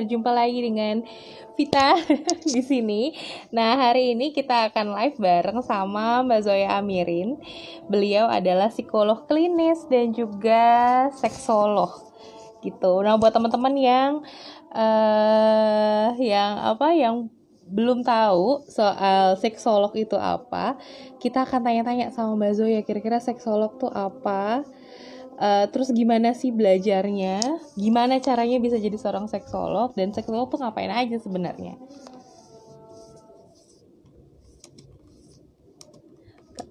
Berjumpa lagi dengan Vita di sini. Nah, hari ini kita akan live bareng sama Mbak Zoya Amirin. Beliau adalah psikolog klinis dan juga seksolog. Gitu. Nah, buat teman-teman yang uh, yang apa yang belum tahu soal seksolog itu apa, kita akan tanya-tanya sama Mbak Zoya kira-kira seksolog tuh apa Uh, terus gimana sih belajarnya? Gimana caranya bisa jadi seorang seksolog? Dan seksolog tuh ngapain aja sebenarnya?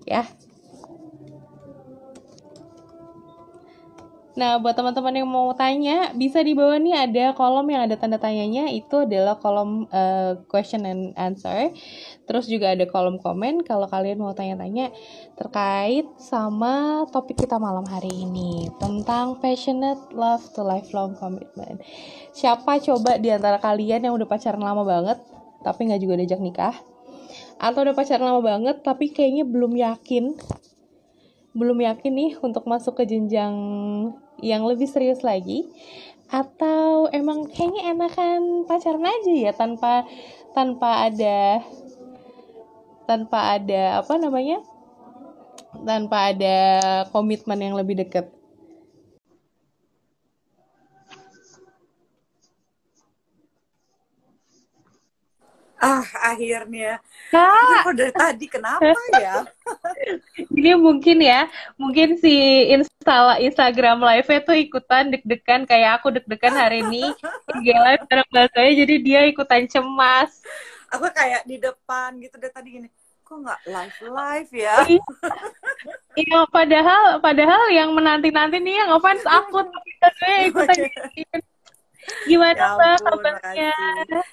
Ya, Nah, buat teman-teman yang mau tanya, bisa di bawah nih ada kolom yang ada tanda tanyanya, itu adalah kolom uh, question and answer. Terus juga ada kolom komen kalau kalian mau tanya-tanya terkait sama topik kita malam hari ini tentang passionate love to lifelong commitment. Siapa coba di antara kalian yang udah pacaran lama banget, tapi nggak juga diajak nikah? Atau udah pacaran lama banget, tapi kayaknya belum yakin belum yakin nih untuk masuk ke jenjang yang lebih serius lagi atau emang kayaknya enakan pacaran aja ya tanpa tanpa ada tanpa ada apa namanya tanpa ada komitmen yang lebih dekat Ah, akhirnya. Kak. Kok dari tadi kenapa ya? Ini mungkin ya, mungkin si install Instagram live-nya tuh ikutan deg-degan kayak aku deg-degan hari ini. IG live bareng bahasanya jadi dia ikutan cemas. Aku kayak di depan gitu dari tadi gini. Kok nggak live live ya? Iya, iya padahal padahal yang menanti-nanti nih yang ngefans aku tapi saya ikutan Gimana ya kabarnya?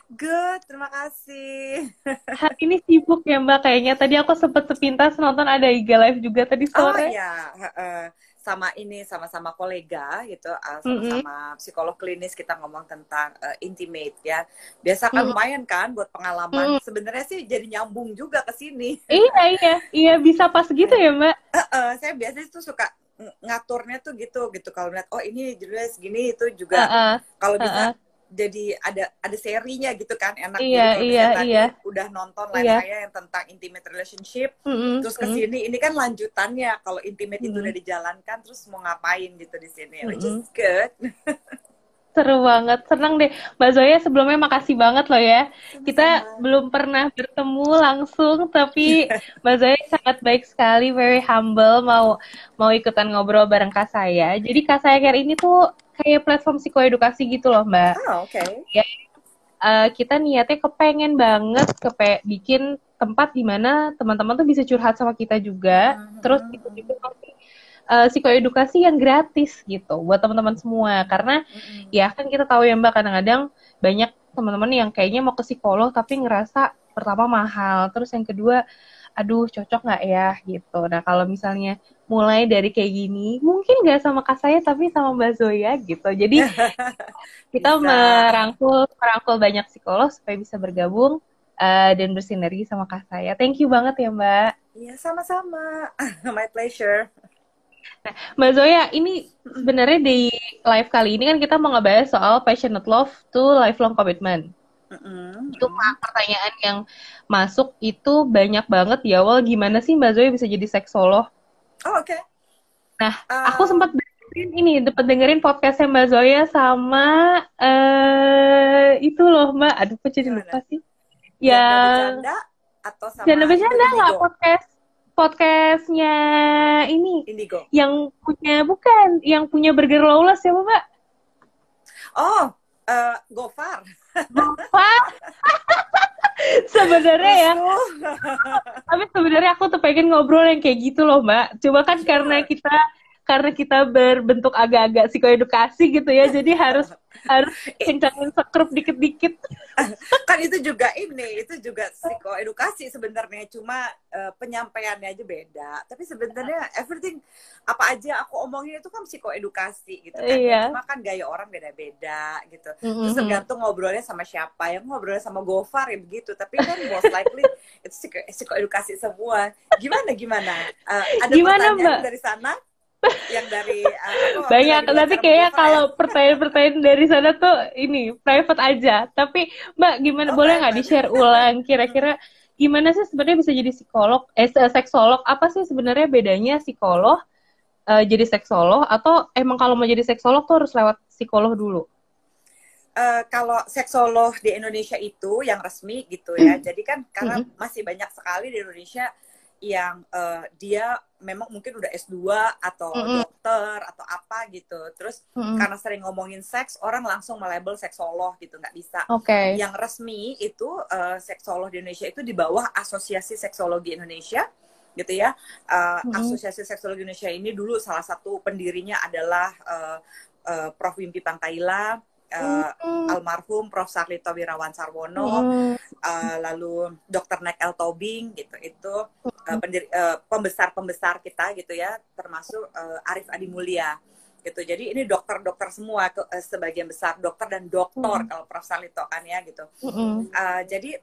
Good, terima kasih. Hari ini sibuk ya Mbak kayaknya. Tadi aku sempet sepintas nonton ada IG Live juga tadi oh, sore. Oh iya, uh, sama ini sama-sama kolega gitu, uh, sama-sama mm -hmm. psikolog klinis kita ngomong tentang uh, intimate ya. Biasa kan mm -hmm. lumayan kan buat pengalaman. Mm -hmm. Sebenarnya sih jadi nyambung juga ke sini. Iya iya, iya bisa pas gitu ya Mbak. Uh, uh, saya biasanya tuh suka ngaturnya tuh gitu gitu kalau lihat oh ini judulnya segini itu juga uh -uh. kalau bisa uh -uh. Jadi ada ada serinya gitu kan enak iya, gitu iya, iya. udah nonton live iya. saya yang tentang intimate relationship mm -hmm. terus ke sini mm -hmm. ini kan lanjutannya kalau intimate mm -hmm. itu udah dijalankan terus mau ngapain gitu di sini mm -hmm. which is good Seru banget, senang deh. Mbak Zoya sebelumnya makasih banget loh ya. Kita belum pernah bertemu langsung, tapi Mbak Zoya sangat baik sekali, very humble, mau mau ikutan ngobrol bareng Kak saya. Jadi Kak saya Care ini tuh kayak platform psikoedukasi gitu loh Mbak. Oh, oke. Okay. Ya, uh, kita niatnya kepengen banget kepe bikin tempat di mana teman-teman tuh bisa curhat sama kita juga, -huh. terus itu juga uh, psikoedukasi yang gratis gitu buat teman-teman semua karena mm-hmm. ya kan kita tahu ya Mbak kadang-kadang banyak teman-teman yang kayaknya mau ke psikolog tapi ngerasa pertama mahal terus yang kedua aduh cocok nggak ya? gitu. Nah kalau misalnya mulai dari kayak gini mungkin nggak sama kak saya tapi sama Mbak Zoya gitu. Jadi kita merangkul merangkul banyak psikolog supaya bisa bergabung uh, dan bersinergi sama kak saya. Thank you banget ya Mbak. Iya sama-sama. My pleasure Nah, Mbak Zoya, ini sebenarnya di live kali ini kan kita mau ngebahas soal passionate love to lifelong commitment. Mm-hmm. Itu pertanyaan yang masuk itu banyak banget ya. Awal gimana sih Mbak Zoya bisa jadi seksolog? Oh, oke. Okay. Nah, uh... aku sempat dengerin ini, dapat dengerin podcastnya Mbak Zoya sama uh, itu loh Mbak. Aduh, kok jadi lupa sih? Ya. atau sama Jangan bercanda nggak podcast podcastnya ini. Indigo. Yang punya bukan yang punya burger lawless ya mbak? Oh uh, Gofar. Gofar? Sebenarnya ya. Tapi sebenarnya aku tuh pengen ngobrol yang kayak gitu loh mbak. Coba kan karena kita karena kita berbentuk agak-agak psikoedukasi gitu ya jadi harus harus kencangin sekrup dikit-dikit. Kan itu juga ini itu juga psikoedukasi sebenarnya cuma uh, penyampaiannya aja beda. Tapi sebenarnya everything apa aja aku omongin itu kan psikoedukasi gitu kan iya. cuma kan gaya orang beda-beda gitu. Terus tergantung ngobrolnya sama siapa. Yang ngobrolnya sama Gofar ya begitu. Tapi kan most likely itu psikoedukasi semua. Gimana gimana? Uh, ada gimana, pertanyaan mbak? dari sana yang dari uh, banyak nanti kayak kalau pertanyaan-pertanyaan dari sana tuh ini private aja. Tapi mbak gimana oh, boleh nggak di share ulang? Kira-kira gimana sih sebenarnya bisa jadi psikolog eh seksolog? Apa sih sebenarnya bedanya psikolog uh, jadi seksolog? Atau emang kalau mau jadi seksolog tuh harus lewat psikolog dulu? Uh, kalau seksolog di Indonesia itu yang resmi gitu ya. Mm. Jadi kan karena mm. masih banyak sekali di Indonesia yang uh, dia memang mungkin udah S2 atau mm -hmm. dokter atau apa gitu. Terus mm -hmm. karena sering ngomongin seks, orang langsung melabel seksolog gitu, nggak bisa. Okay. Yang resmi itu uh, seksolog di Indonesia itu di bawah Asosiasi Seksologi Indonesia gitu ya. Uh, mm -hmm. Asosiasi Seksologi Indonesia ini dulu salah satu pendirinya adalah uh, uh, Prof. Wimpi Pangkaila uh, mm. almarhum Prof. Sarlito Wirawan Sarwono, mm. uh, lalu Dr. Nek L. Tobing gitu itu uh, pendiri, uh, pembesar-pembesar kita gitu ya, termasuk uh, Arif Adi Mulia gitu. Jadi ini dokter-dokter semua ke, uh, sebagian besar dokter dan doktor mm. kalau Prof. Sarlito kan ya gitu. Mm. Uh, jadi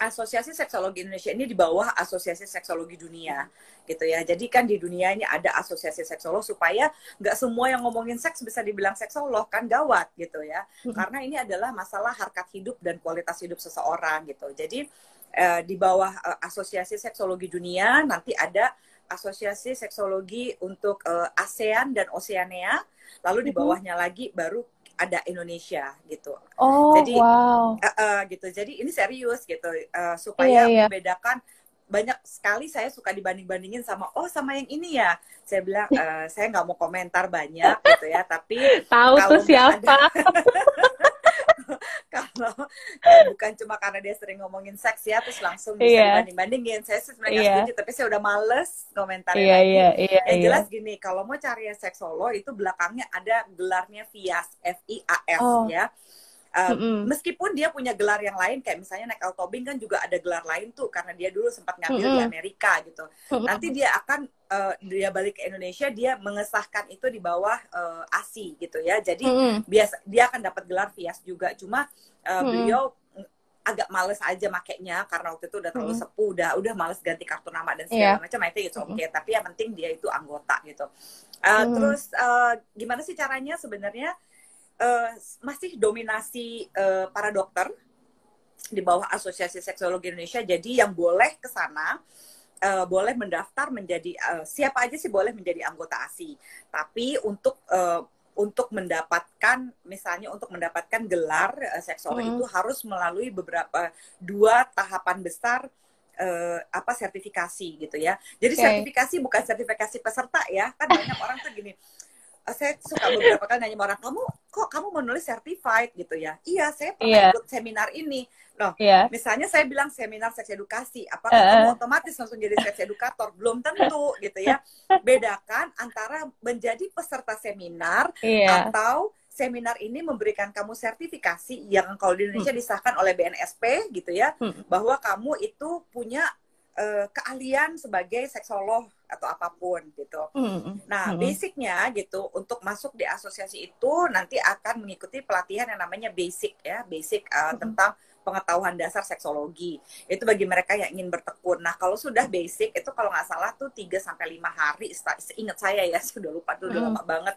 Asosiasi Seksologi Indonesia ini di bawah Asosiasi Seksologi Dunia gitu ya. Jadi kan di dunia ini ada asosiasi seksolog supaya nggak semua yang ngomongin seks bisa dibilang seksolog kan gawat gitu ya. Karena ini adalah masalah harkat hidup dan kualitas hidup seseorang gitu. Jadi eh, di bawah eh, Asosiasi Seksologi Dunia nanti ada Asosiasi Seksologi untuk eh, ASEAN dan Oceania. Lalu di bawahnya lagi baru ada Indonesia gitu. Oh, jadi wow. uh, uh, gitu. Jadi ini serius gitu uh, supaya yeah, yeah. membedakan banyak sekali saya suka dibanding-bandingin sama oh sama yang ini ya. Saya bilang uh, saya nggak mau komentar banyak gitu ya, tapi tahu tuh siapa. kalau eh, bukan cuma karena dia sering ngomongin seks ya terus langsung bisa yeah. dibanding-bandingin saya sih sebenarnya yeah. setuju tapi saya udah males komentar yeah, lagi yeah, yeah, yang yeah. jelas gini kalau mau cari seksolo itu belakangnya ada gelarnya FIAS F I A S oh. ya Uh, mm-hmm. Meskipun dia punya gelar yang lain, kayak misalnya Nekel Tobing kan juga ada gelar lain tuh, karena dia dulu sempat ngambil mm-hmm. di Amerika gitu. Nanti dia akan uh, dia balik ke Indonesia, dia mengesahkan itu di bawah uh, ASI gitu ya. Jadi mm-hmm. biasa dia akan dapat gelar Vias juga. Cuma uh, mm-hmm. beliau agak males aja makainya karena waktu itu udah terlalu mm-hmm. sepuh, udah udah males ganti kartu nama dan segala yeah. macam. Itu itu oke, okay. tapi yang penting dia itu anggota gitu. Uh, mm-hmm. Terus uh, gimana sih caranya sebenarnya? uh, masih dominasi uh, para dokter di bawah Asosiasi Seksologi Indonesia. Jadi yang boleh ke sana uh, boleh mendaftar menjadi uh, siapa aja sih boleh menjadi anggota ASI. Tapi untuk uh, untuk mendapatkan misalnya untuk mendapatkan gelar uh, seksolog hmm. itu harus melalui beberapa dua tahapan besar uh, apa sertifikasi gitu ya. Jadi okay. sertifikasi bukan sertifikasi peserta ya. Kan banyak orang tuh gini, saya suka beberapa kali nanya orang kamu kok kamu menulis certified gitu ya iya saya pernah yeah. ikut seminar ini loh yeah. misalnya saya bilang seminar seks edukasi apakah uh. kamu otomatis langsung jadi seks edukator belum tentu gitu ya bedakan antara menjadi peserta seminar yeah. atau seminar ini memberikan kamu sertifikasi yang kalau di Indonesia hmm. disahkan oleh BNSP gitu ya hmm. bahwa kamu itu punya uh, keahlian sebagai seksolog atau apa pun gitu. Mm-hmm. Nah, basicnya gitu untuk masuk di asosiasi itu nanti akan mengikuti pelatihan yang namanya basic ya, basic uh, mm-hmm. tentang pengetahuan dasar seksologi. Itu bagi mereka yang ingin bertekun. Nah, kalau sudah basic itu kalau nggak salah tuh 3 sampai 5 hari seingat saya ya, sudah lupa tuh udah mm-hmm. lama banget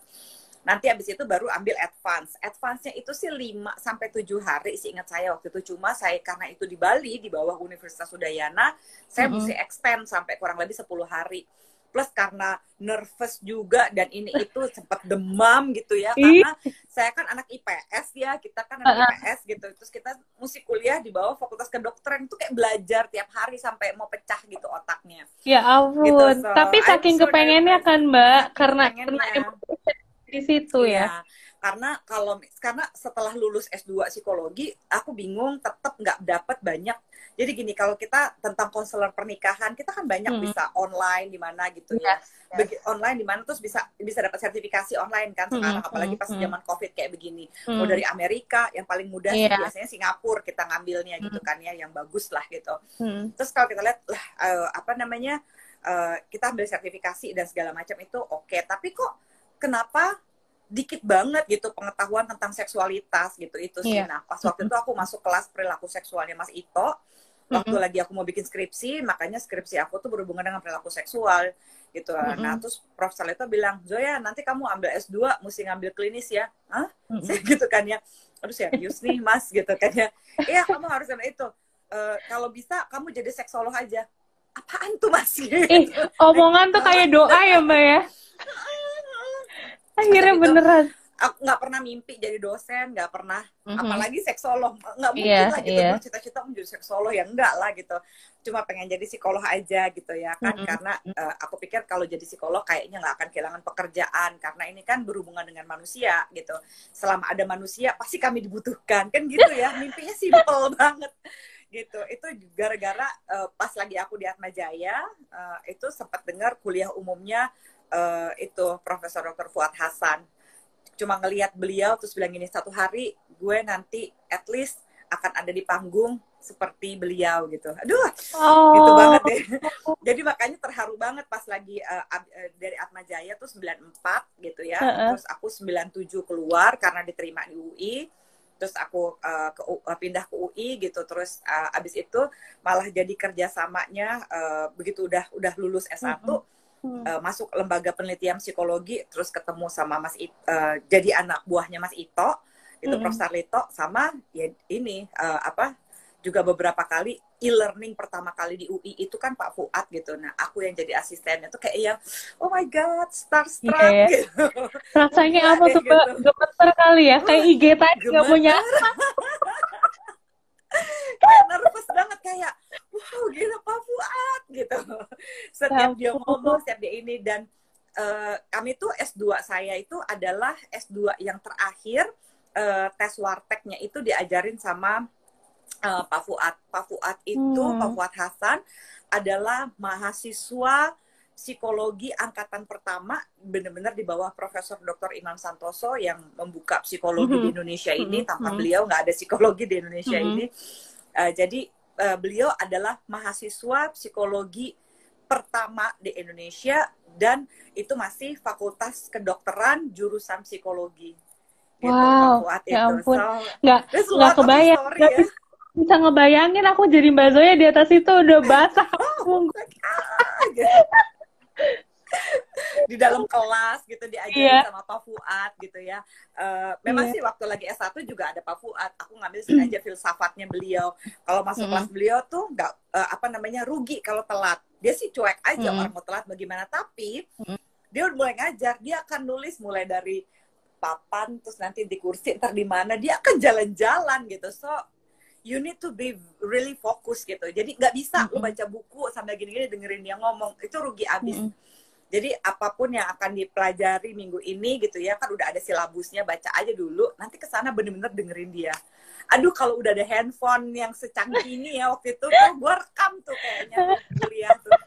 Nanti habis itu baru ambil advance. Advance-nya itu sih 5 sampai 7 hari sih ingat saya waktu itu. Cuma saya karena itu di Bali di bawah Universitas Udayana, saya mm -hmm. mesti extend sampai kurang lebih 10 hari. Plus karena nervous juga dan ini itu sempat demam gitu ya karena saya kan anak IPS ya, kita kan anak IPS gitu. Terus kita mesti kuliah di bawah Fakultas Kedokteran itu kayak belajar tiap hari sampai mau pecah gitu otaknya. Ya ampun. Gitu, so, Tapi saking kepengennya kan, Mbak, karena karena di situ ya. ya. Karena kalau karena setelah lulus S2 psikologi, aku bingung tetap nggak dapat banyak. Jadi gini, kalau kita tentang konselor pernikahan, kita kan banyak hmm. bisa online di mana gitu ya. Yes, online di mana terus bisa bisa dapat sertifikasi online kan sekarang hmm. apalagi pas hmm. zaman Covid kayak begini. Hmm. Mau dari Amerika yang paling mudah yeah. biasanya Singapura kita ngambilnya gitu hmm. kan ya yang bagus lah gitu. Hmm. Terus kalau kita lihat lah uh, apa namanya uh, kita ambil sertifikasi dan segala macam itu oke, okay. tapi kok kenapa dikit banget gitu pengetahuan tentang seksualitas gitu itu sih. Yeah. Nah pas waktu itu aku masuk kelas perilaku seksualnya Mas Ito, waktu mm -hmm. lagi aku mau bikin skripsi makanya skripsi aku tuh berhubungan dengan perilaku seksual gitu mm -hmm. nah terus Prof Salito bilang Zoya nanti kamu ambil S2 mesti ngambil klinis ya Hah? Mm -hmm. gitu kan ya terus ya Yus nih mas gitu kan ya iya kamu harus ambil itu uh, kalau bisa kamu jadi seksolog aja apaan tuh mas gitu. eh, omongan tuh kayak doa ya mbak ya akhirnya beneran. aku nggak pernah mimpi jadi dosen nggak pernah. Mm-hmm. apalagi seksolog nggak mungkin yeah, lah gitu. yeah. cita-cita menjadi seksolog ya enggak lah gitu. Cuma pengen jadi psikolog aja gitu ya kan. Mm-hmm. karena uh, aku pikir kalau jadi psikolog kayaknya nggak akan kehilangan pekerjaan. Karena ini kan berhubungan dengan manusia gitu. Selama ada manusia pasti kami dibutuhkan. Kan gitu ya. Mimpinya simple banget gitu. Itu gara-gara uh, pas lagi aku di Atma Jaya uh, itu sempat dengar kuliah umumnya uh, itu Profesor Dr. Fuad Hasan cuma ngelihat beliau terus bilang gini satu hari gue nanti at least akan ada di panggung seperti beliau gitu. Aduh, oh. gitu banget deh. Jadi makanya terharu banget pas lagi uh, uh, dari Atma Jaya tuh 94 gitu ya. Uh -uh. Terus aku 97 keluar karena diterima di UI. Terus aku uh, ke uh, pindah ke UI gitu. Terus uh, abis itu malah jadi kerjasamanya uh, begitu udah udah lulus S1 uh -uh uh, masuk lembaga penelitian psikologi terus ketemu sama Mas It, uh, jadi anak buahnya Mas Ito itu mm -hmm. Prof Sarlito sama ya ini uh, apa juga beberapa kali e-learning pertama kali di UI itu kan Pak Fuad gitu. Nah, aku yang jadi asistennya tuh kayak yang oh my god, starstruck yeah, yeah. gitu. Rasanya apa tuh? Gitu. Gemeter kali ya, kayak IG tadi nggak punya. kayak nervous banget kayak wow gila Pak Fuad gitu. Setiap dia ngomong setiap dia ini dan uh, kami tuh S2 saya itu adalah S2 yang terakhir uh, tes warteknya itu diajarin sama uh, Pak Fuad. Pak Fuad itu hmm. Pak Fuad Hasan adalah mahasiswa psikologi angkatan pertama benar-benar di bawah Profesor Dr. Imam Santoso yang membuka psikologi mm -hmm. di Indonesia ini mm -hmm. tanpa mm-hmm. beliau nggak ada psikologi di Indonesia mm -hmm. ini uh, jadi uh, beliau adalah mahasiswa psikologi pertama di Indonesia dan itu masih fakultas kedokteran jurusan psikologi gitu, wow ya ampun so, nggak nggak kebayang story, ya. bisa ngebayangin aku jadi Mbak Zoya di atas itu udah basah oh, di dalam kelas gitu diajarin yeah. sama Pak Fuad gitu ya. Uh, memang yeah. sih waktu lagi S1 juga ada Pak Fuad. Aku ngambil sengaja filsafatnya beliau. Kalau masuk mm. kelas beliau tuh nggak uh, apa namanya rugi kalau telat. Dia sih cuek aja mm. orang mau telat bagaimana. Tapi mm. dia udah mulai ngajar. Dia akan nulis mulai dari papan terus nanti di kursi ntar di mana. Dia akan jalan-jalan gitu. So you need to be really fokus gitu. Jadi nggak bisa mm -hmm. lu baca buku sambil gini-gini dengerin dia ngomong itu rugi abis. Mm -hmm. Jadi apa pun yang akan dipelajari minggu ini gitu ya kan udah ada silabusnya baca aja dulu. Nanti ke sana bener-bener dengerin dia. Aduh kalau udah ada handphone yang secanggih ini ya waktu itu tuh gue rekam tuh kayaknya kuliah tuh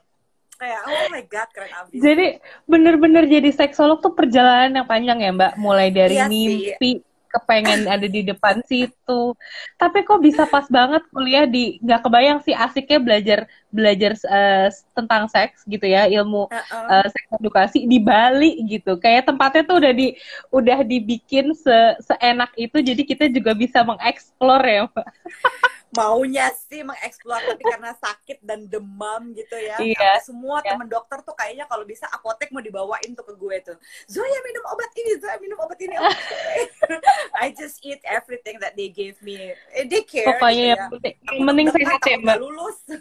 kayak oh my god keren abis. Jadi bener-bener jadi seksolog tuh perjalanan yang panjang ya mbak, mulai dari iya mimpi, sih kepengen ada di depan situ. Tapi kok bisa pas banget kuliah di nggak kebayang sih asiknya belajar belajar uh, tentang seks gitu ya ilmu uh seks edukasi di Bali gitu. Kayak tempatnya tuh udah di udah dibikin se seenak itu jadi kita juga bisa mengeksplor ya Pak maunya sih mengeksplor tapi karena sakit dan demam gitu ya. Iya, semua iya. temen dokter tuh kayaknya kalau bisa apotek mau dibawain tuh ke gue tuh. Zoya minum obat ini Zoya minum obat ini I just eat everything that they gave me. Eh, they care pokoknya gitu ya. yang penting sehat ya mbak. lulus.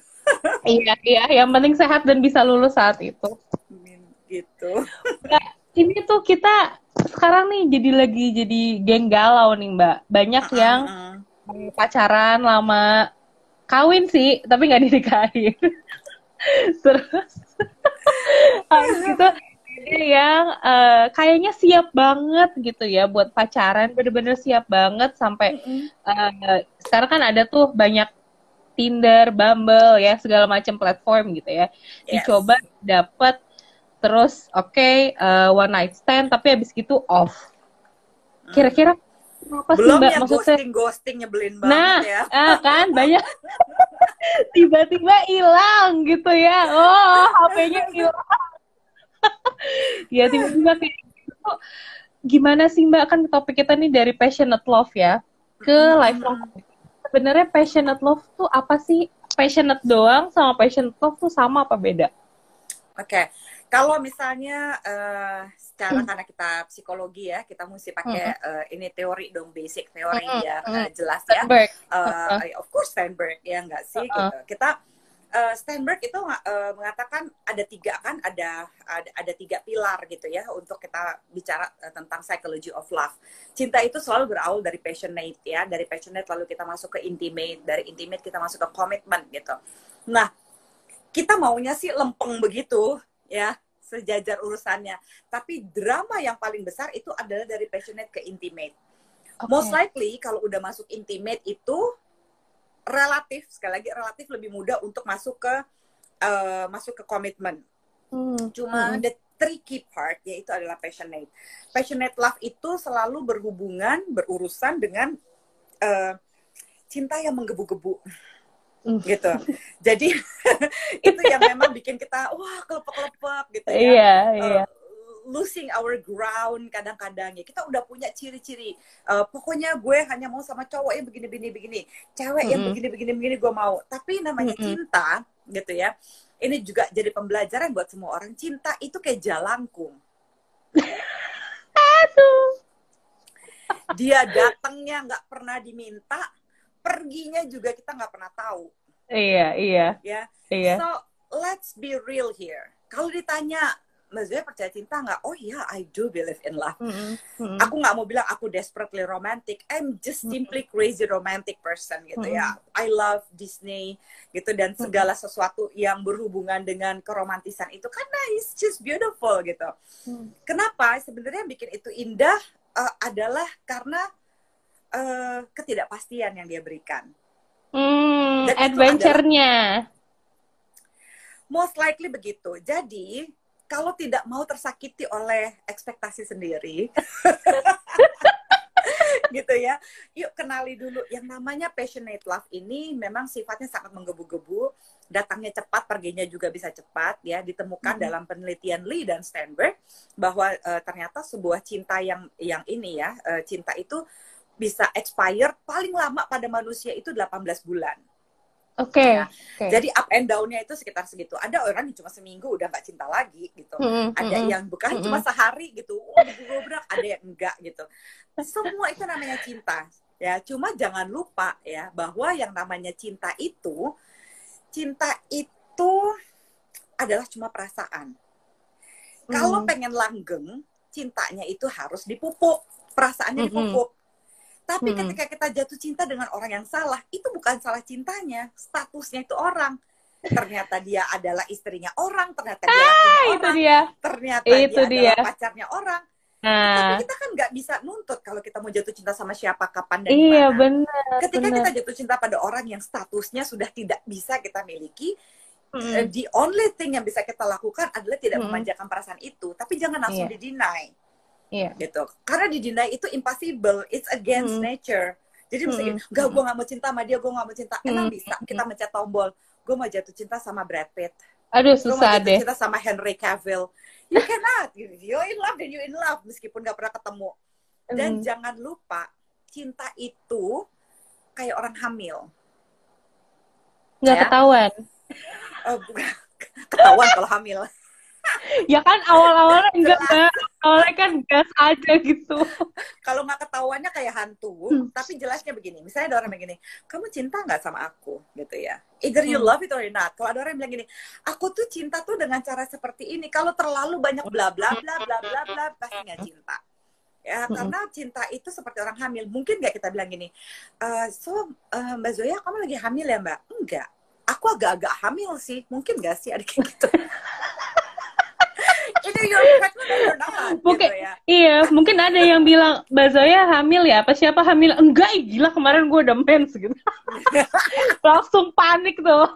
Iya iya. Yang penting sehat dan bisa lulus saat itu. Gitu. Nah, ini tuh kita sekarang nih jadi lagi jadi geng galau nih mbak. Banyak uh -uh. yang pacaran lama. Kawin sih tapi nggak dinikahin. Terus habis itu yang uh, kayaknya siap banget gitu ya buat pacaran bener-bener siap banget sampai uh, sekarang kan ada tuh banyak Tinder, Bumble ya segala macam platform gitu ya. Yes. dicoba dapet terus oke okay, uh, eh, one night stand tapi habis gitu off. Kira-kira apa sih Belum mbak? yang maksudnya ghosting ghosting nyebelin banget nah, ya. ah, kan banyak tiba-tiba hilang gitu ya. Oh HP-nya hilang. Ya tiba-tiba kayak gitu. gimana sih mbak? Kan topik kita nih dari passionate love ya. Ke lifelong. Sebenarnya passionate love tuh apa sih? Passionate doang sama passionate love tuh sama apa beda? Oke, okay. Kalau misalnya uh, secara hmm. karena kita psikologi ya, kita mesti pakai hmm. uh, ini teori dong, basic teori hmm. yang uh, jelas ya. Uh, uh. Of course Steinberg ya nggak sih? Uh -uh. Gitu. Kita uh, Steinberg itu uh, mengatakan ada tiga kan, ada, ada ada tiga pilar gitu ya untuk kita bicara uh, tentang psychology of love. Cinta itu selalu berawal dari passionate ya, dari passionate lalu kita masuk ke intimate, dari intimate kita masuk ke commitment gitu. Nah kita maunya sih lempeng begitu ya sejajar urusannya. Tapi drama yang paling besar itu adalah dari passionate ke intimate. Okay. Most likely kalau udah masuk intimate itu relatif sekali lagi relatif lebih mudah untuk masuk ke uh, masuk ke komitmen. Hmm. Cuma hmm. the tricky part yaitu adalah passionate. Passionate love itu selalu berhubungan berurusan dengan uh, cinta yang menggebu-gebu. Gitu. Jadi itu yang memang bikin kita wah kelepek-kelepek gitu ya. Iya, uh, iya. Losing our ground kadang-kadang ya. Kita udah punya ciri-ciri. Uh, pokoknya gue hanya mau sama cowok yang begini-begini begini. Cewek mm -hmm. yang begini-begini begini gue mau. Tapi namanya mm -hmm. cinta gitu ya. Ini juga jadi pembelajaran buat semua orang. Cinta itu kayak jalangkung. Aduh. Dia datangnya nggak pernah diminta, perginya juga kita nggak pernah tahu. Iya, iya. Ya. Iya. So, let's be real here. Kalau ditanya, Mas Zoya percaya cinta nggak? Oh iya, yeah, I do believe in love. Mm -hmm. Aku nggak mau bilang aku desperately romantic. I'm just simply crazy romantic person gitu mm -hmm. ya. I love Disney gitu dan segala sesuatu yang berhubungan dengan keromantisan itu karena it's just beautiful gitu. Mm. Kenapa? Sebenarnya bikin itu indah uh, adalah karena uh, ketidakpastian yang dia berikan. Hmm, adventure-nya. Most likely begitu. Jadi, kalau tidak mau tersakiti oleh ekspektasi sendiri, gitu ya. Yuk kenali dulu yang namanya passionate love ini memang sifatnya sangat menggebu-gebu, datangnya cepat, perginya juga bisa cepat ya. Ditemukan hmm. dalam penelitian Lee dan Steinberg bahwa uh, ternyata sebuah cinta yang yang ini ya, uh, cinta itu bisa expire paling lama pada manusia itu 18 bulan. Oke. Okay. Ya. Okay. Jadi up and down-nya itu sekitar segitu. Ada orang yang cuma seminggu udah nggak cinta lagi gitu. Mm -hmm. Ada yang bukan mm -hmm. cuma sehari gitu. Oh. Ada yang enggak gitu. Semua itu namanya cinta. Ya, cuma jangan lupa ya bahwa yang namanya cinta itu cinta itu adalah cuma perasaan. Mm. Kalau pengen langgeng, cintanya itu harus dipupuk, perasaannya mm -hmm. dipupuk. Tapi hmm. ketika kita jatuh cinta dengan orang yang salah, itu bukan salah cintanya, statusnya itu orang. Ternyata dia adalah istrinya orang, ternyata dia ah, orang, itu dia. ternyata itu dia, dia adalah pacarnya orang. Nah. Tapi kita kan nggak bisa nuntut kalau kita mau jatuh cinta sama siapa, kapan, dan iya, benar. Ketika bener. kita jatuh cinta pada orang yang statusnya sudah tidak bisa kita miliki, mm. the only thing yang bisa kita lakukan adalah tidak mm. memanjakan perasaan itu. Tapi jangan langsung yeah. di-deny Iya. Gitu. Karena di deny itu impossible, it's against hmm. nature. Jadi hmm. misalnya, enggak, gue gak mau cinta sama dia, gue gak mau cinta. Hmm. Emang bisa kita mencet tombol, gue mau jatuh cinta sama Brad Pitt. Aduh, susah gue mau jatuh deh. cinta sama Henry Cavill. You cannot. You in love then you in love, meskipun gak pernah ketemu. Dan hmm. jangan lupa, cinta itu kayak orang hamil. Nggak ya? ketahuan. Oh, ketahuan kalau hamil ya kan awal-awalnya enggak mbak. Awalnya kan gas aja gitu. Kalau nggak ketahuannya kayak hantu hmm. tapi jelasnya begini. Misalnya ada orang begini kamu cinta nggak sama aku? Gitu ya. Either you hmm. love it or not. Kalau ada orang yang bilang gini aku tuh cinta tuh dengan cara seperti ini. Kalau terlalu banyak bla bla bla bla bla bla pasti nggak cinta. Ya hmm. karena cinta itu seperti orang hamil. Mungkin nggak kita bilang gini uh, so uh, mbak Zoya kamu lagi hamil ya mbak? Enggak. Aku agak-agak hamil sih. Mungkin gak sih ada kayak gitu either you're pregnant or not mungkin gitu ya. iya mungkin ada yang bilang Mbak Zoya hamil ya? Apa siapa hamil? Enggak gila kemarin gue udah mens gitu. Langsung panik tuh.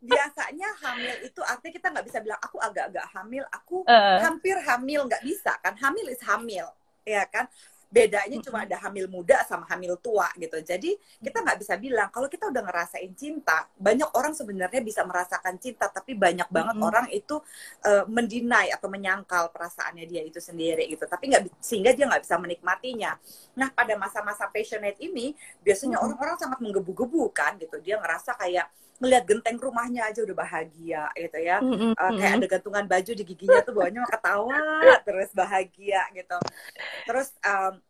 Biasanya hamil itu artinya kita nggak bisa bilang aku agak-agak hamil aku uh. hampir hamil. Nggak bisa kan? Hamil is hamil ya kan bedanya cuma ada hamil muda sama hamil tua gitu. Jadi kita nggak bisa bilang kalau kita udah ngerasain cinta banyak orang sebenarnya bisa merasakan cinta tapi banyak banget mm -hmm. orang itu uh, mendinai atau menyangkal perasaannya dia itu sendiri gitu. Tapi nggak sehingga dia nggak bisa menikmatinya. Nah pada masa-masa passionate ini biasanya orang-orang mm -hmm. sangat menggebu-gebu kan gitu. Dia ngerasa kayak ngelihat genteng rumahnya aja udah bahagia gitu ya mm -hmm. uh, kayak ada gantungan baju di giginya tuh bawahnya ketawa terus bahagia gitu terus um,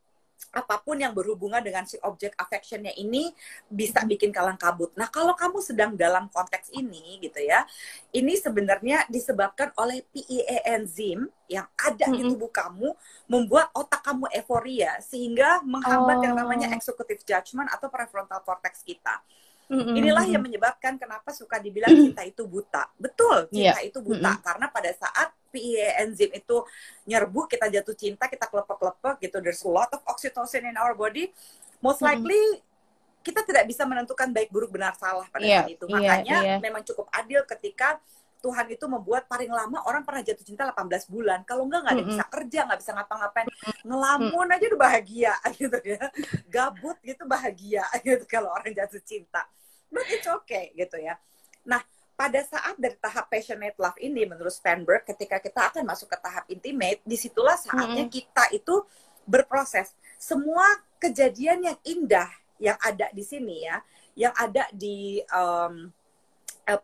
apa pun yang berhubungan dengan si objek affectionnya ini bisa bikin kalang kabut. Nah, kalau kamu sedang dalam konteks ini gitu ya, ini sebenarnya disebabkan oleh PEA enzim yang ada mm -hmm. di tubuh kamu membuat otak kamu euforia sehingga menghambat oh. yang namanya oh. executive judgment atau prefrontal cortex kita. Mm-hmm. Inilah yang menyebabkan kenapa suka dibilang cinta itu buta. Betul, cinta yeah. itu buta mm-hmm. karena pada saat PEA enzim itu nyerbu, kita jatuh cinta, kita kelepek-kelepek gitu. There's a lot of oxytocin in our body. Most likely mm-hmm. kita tidak bisa menentukan baik buruk benar salah pada yeah. saat itu. Iya, Makanya yeah, yeah. memang cukup adil ketika Tuhan itu membuat paling lama orang pernah jatuh cinta 18 bulan. Kalau enggak nggak ada mm -hmm. bisa kerja, nggak bisa ngapa-ngapain, ngelamun aja udah bahagia gitu ya. Gabut gitu bahagia gitu kalau orang jatuh cinta but it's okay gitu ya. Nah, pada saat dari tahap passionate love ini menurut Steinberg ketika kita akan masuk ke tahap intimate di situlah saatnya hmm. kita itu berproses semua kejadian yang indah yang ada di sini ya yang ada di um,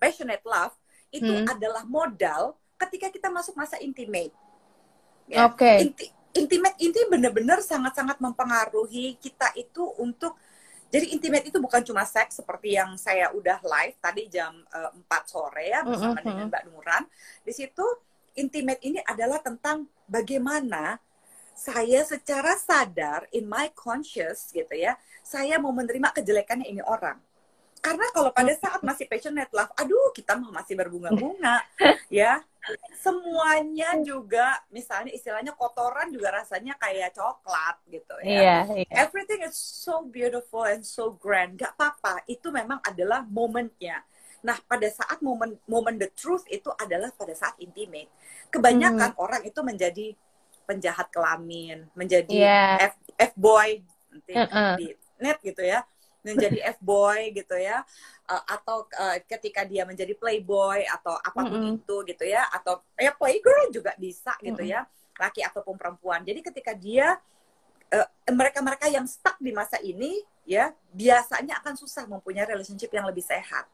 passionate love itu hmm. adalah modal ketika kita masuk masa intimate ya. Oke. Okay. Inti, intimate ini benar-benar sangat-sangat mempengaruhi kita itu untuk jadi intimate itu bukan cuma seks seperti yang saya udah live tadi jam uh, eh, 4 sore ya bersama mm -hmm. dengan Mbak Nuran. Di situ intimate ini adalah tentang bagaimana saya secara sadar in my conscious gitu ya, saya mau menerima kejelekannya ini orang karena kalau pada saat masih passionate love, aduh kita mah masih berbunga-bunga, ya. Semuanya juga, misalnya istilahnya kotoran juga rasanya kayak coklat gitu ya. Yeah, yeah. Everything is so beautiful and so grand. Gak apa-apa, itu memang adalah momennya. Nah, pada saat momen momen the truth itu adalah pada saat intimate. Kebanyakan hmm. orang itu menjadi penjahat kelamin, menjadi yeah. F, F boy nanti uh -uh. di net gitu ya menjadi f-boy gitu ya uh, atau uh, ketika dia menjadi playboy atau apa pun mm -hmm. itu gitu ya atau ya playgirl juga bisa gitu mm -hmm. ya laki ataupun perempuan jadi ketika dia uh, mereka-mereka yang stuck di masa ini ya biasanya akan susah mempunyai relationship yang lebih sehat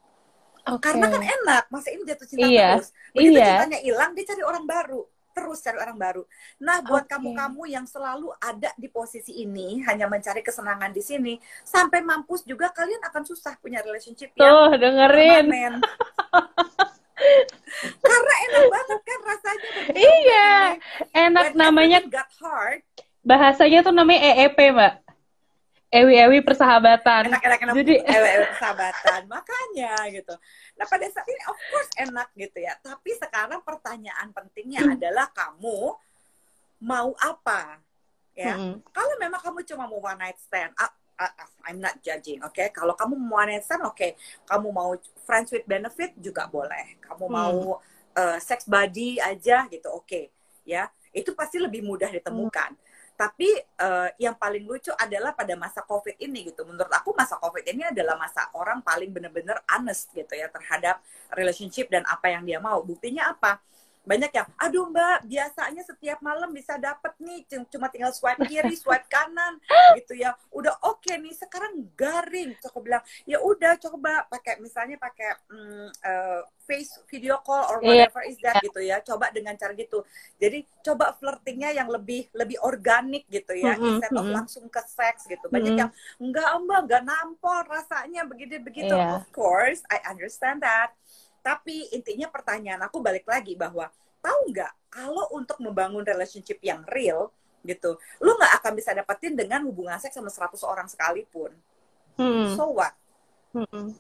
okay. karena kan enak masa ini jatuh cinta iya. terus begitu iya. cintanya hilang dia cari orang baru terus cari orang baru. Nah, buat kamu-kamu okay. yang selalu ada di posisi ini, hanya mencari kesenangan di sini, sampai mampus juga kalian akan susah punya relationship Tuh, yang dengerin. Karena enak banget kan rasanya. Iya, enak When namanya. Got hard. Bahasanya tuh namanya EEP, Mbak. Ewi-ewi persahabatan. Enak-enak Jadi ewi-ewi persahabatan. Makanya gitu. Nah, pada saat ini of course enak gitu ya. Tapi sekarang pertanyaan pentingnya hmm. adalah kamu mau apa? Ya. Hmm. Kalau memang kamu cuma mau one night stand, uh, uh, I'm not judging, oke? Okay? Kalau kamu mau one night stand, oke. Okay. Kamu mau friends with benefit juga boleh. Kamu hmm. mau uh, sex body aja gitu, oke. Okay. Ya, itu pasti lebih mudah ditemukan. Hmm tapi uh, yang paling lucu adalah pada masa covid ini gitu. Menurut aku masa covid ini adalah masa orang paling bener-bener honest gitu ya terhadap relationship dan apa yang dia mau. Buktinya apa banyak yang aduh mbak biasanya setiap malam bisa dapet nih cuma tinggal swipe kiri swipe kanan gitu ya udah oke okay nih sekarang garing aku bilang ya udah coba pakai misalnya pakai mm, uh, face video call or iya. whatever yeah. is that gitu ya coba dengan cara gitu jadi coba flirtingnya yang lebih lebih organik gitu ya mm -hmm. instead of langsung ke seks gitu banyak mm -hmm. yang enggak mbak enggak nampol rasanya begitu begitu yeah. of course I understand that tapi intinya pertanyaan aku balik lagi bahwa tahu nggak kalau untuk membangun relationship yang real gitu, lu nggak akan bisa dapetin dengan hubungan seks sama 100 orang sekalipun. Hmm. So what? Hmm.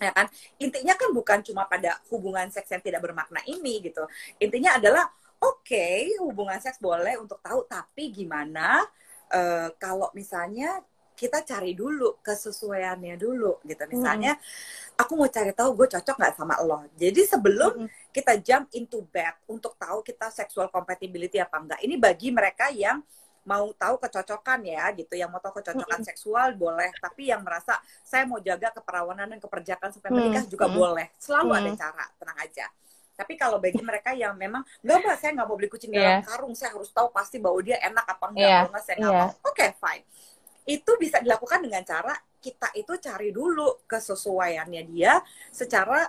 Ya kan? Intinya kan bukan cuma pada hubungan seks yang tidak bermakna ini gitu. Intinya adalah oke, okay, hubungan seks boleh untuk tahu tapi gimana uh, kalau misalnya kita cari dulu kesesuaiannya dulu gitu misalnya hmm. aku mau cari tahu gue cocok nggak sama lo jadi sebelum hmm. kita jump into bed untuk tahu kita sexual compatibility apa enggak ini bagi mereka yang mau tahu kecocokan ya gitu yang mau tahu kecocokan mm -hmm. seksual boleh tapi yang merasa saya mau jaga keperawanan dan keperjakan sampai menikah mm -hmm. juga boleh selalu mm -hmm. ada cara tenang aja tapi kalau bagi mereka yang memang nggak mbak saya nggak mau beli kucing yeah. dalam karung saya harus tahu pasti bahwa dia enak apa enggak yeah. kalau saya nggak yeah. mau oke okay, fine itu bisa dilakukan dengan cara kita itu cari dulu kesesuaiannya dia secara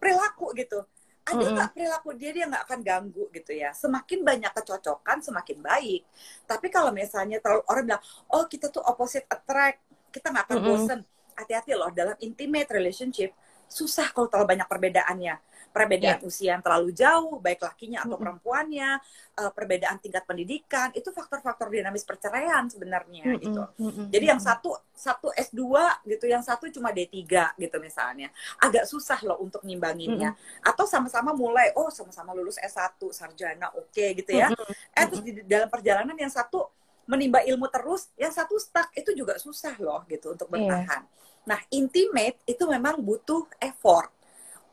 perilaku gitu. Ada nggak mm -hmm. perilaku dia dia nggak akan ganggu gitu ya. Semakin banyak kecocokan semakin baik. Tapi kalau misalnya terlalu orang bilang oh kita tuh opposite attract. Kita nggak akan mm -hmm. bosen. Hati-hati loh dalam intimate relationship susah kalau terlalu banyak perbedaannya perbedaan yeah. usia yang terlalu jauh, baik lakinya atau perempuannya, uh, perbedaan tingkat pendidikan, itu faktor-faktor dinamis perceraian sebenarnya mm -hmm. gitu. Mm -hmm. Jadi yang satu satu S2 gitu, yang satu cuma D3 gitu misalnya. Agak susah loh untuk ngimbanginnya. Mm -hmm. Atau sama-sama mulai oh sama-sama lulus S1, sarjana oke okay, gitu ya. Mm -hmm. Eh terus di dalam perjalanan yang satu menimba ilmu terus, yang satu stuck itu juga susah loh gitu untuk iya. bertahan. Yeah. Nah, intimate itu memang butuh effort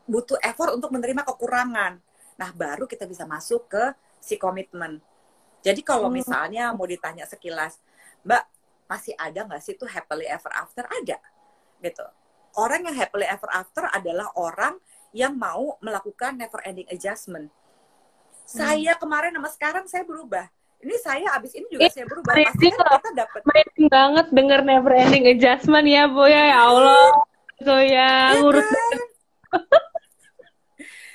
butuh effort untuk menerima kekurangan. Nah, baru kita bisa masuk ke si komitmen. Jadi kalau hmm. misalnya mau ditanya sekilas, Mbak, masih ada nggak sih tuh happily ever after? Ada, gitu. Orang yang happily ever after adalah orang yang mau melakukan never ending adjustment. Hmm. Saya kemarin sama sekarang saya berubah. Ini saya abis ini juga saya berubah. Pasti kan kita dapat. banget denger never ending adjustment ya, Bu ya. Allah. So ya, ya ngurus kan?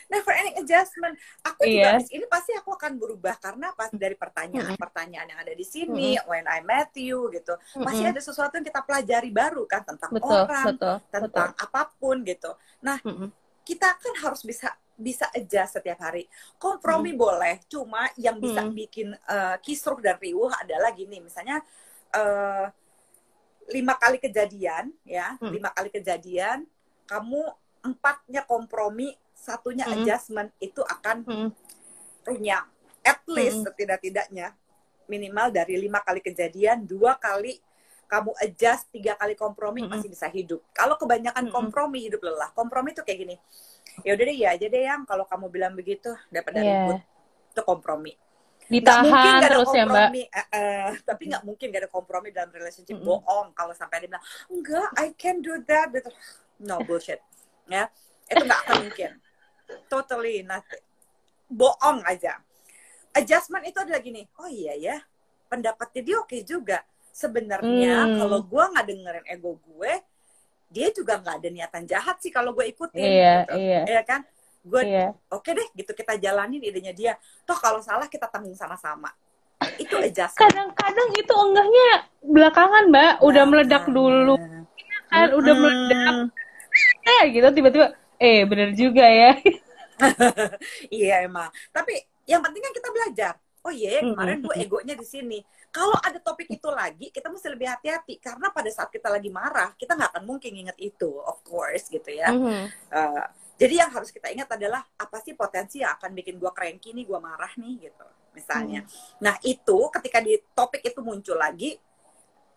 never ending adjustment. Aku yeah. juga ini pasti aku akan berubah karena pas dari pertanyaan-pertanyaan yang ada di sini, mm-hmm. when I met you gitu, mm-hmm. pasti ada sesuatu yang kita pelajari baru kan tentang betul, orang, betul, tentang betul. apa pun gitu. Nah, mm-hmm. kita kan harus bisa bisa adjust setiap hari. Kompromi hmm. boleh, cuma yang bisa hmm. bikin uh, kisruh dan riuh adalah gini, misalnya uh, lima kali kejadian, ya, hmm. lima kali kejadian, kamu empatnya kompromi, satunya mm. adjustment itu akan mm. punya at least mm. setidak-tidaknya minimal dari lima kali kejadian dua kali kamu adjust tiga kali kompromi mm masih bisa hidup. Kalau kebanyakan mm kompromi hidup lelah. Kompromi itu kayak gini. Ya udah deh ya aja deh yang kalau kamu bilang begitu dapat dari yeah. itu kompromi. Ditahan mungkin gak terus kompromi, ya mbak. Uh, uh, tapi nggak mungkin gak ada kompromi dalam relationship. Mm Bohong kalau sampai dia bilang enggak, I can do that. No bullshit ya itu nggak akan mungkin totally. Nothing bohong aja. Adjustment itu adalah gini oh iya ya pendapatnya dia oke juga. Sebenarnya hmm. kalau gue nggak dengerin ego gue dia juga nggak ada niatan jahat sih kalau gue ikutin iya, gitu. iya. ya kan? Gue iya. oke deh gitu kita jalanin idenya dia. Toh kalau salah kita tanggung sama-sama. Itu adjustment. Kadang-kadang itu enggaknya belakangan mbak. Udah meledak dulu. Kan? Udah hmm. meledak eh gitu tiba-tiba eh bener juga ya. Iya emang. Tapi yang penting kan kita belajar. Oh iya yeah, kemarin gue egonya di sini. Kalau ada topik itu lagi kita mesti lebih hati-hati. Karena pada saat kita lagi marah kita nggak akan mungkin inget itu of course gitu ya. Mm-hmm. uh, jadi yang harus kita ingat adalah apa sih potensi yang akan bikin gue cranky nih gue marah nih gitu misalnya. Mm. nah itu ketika di topik itu muncul lagi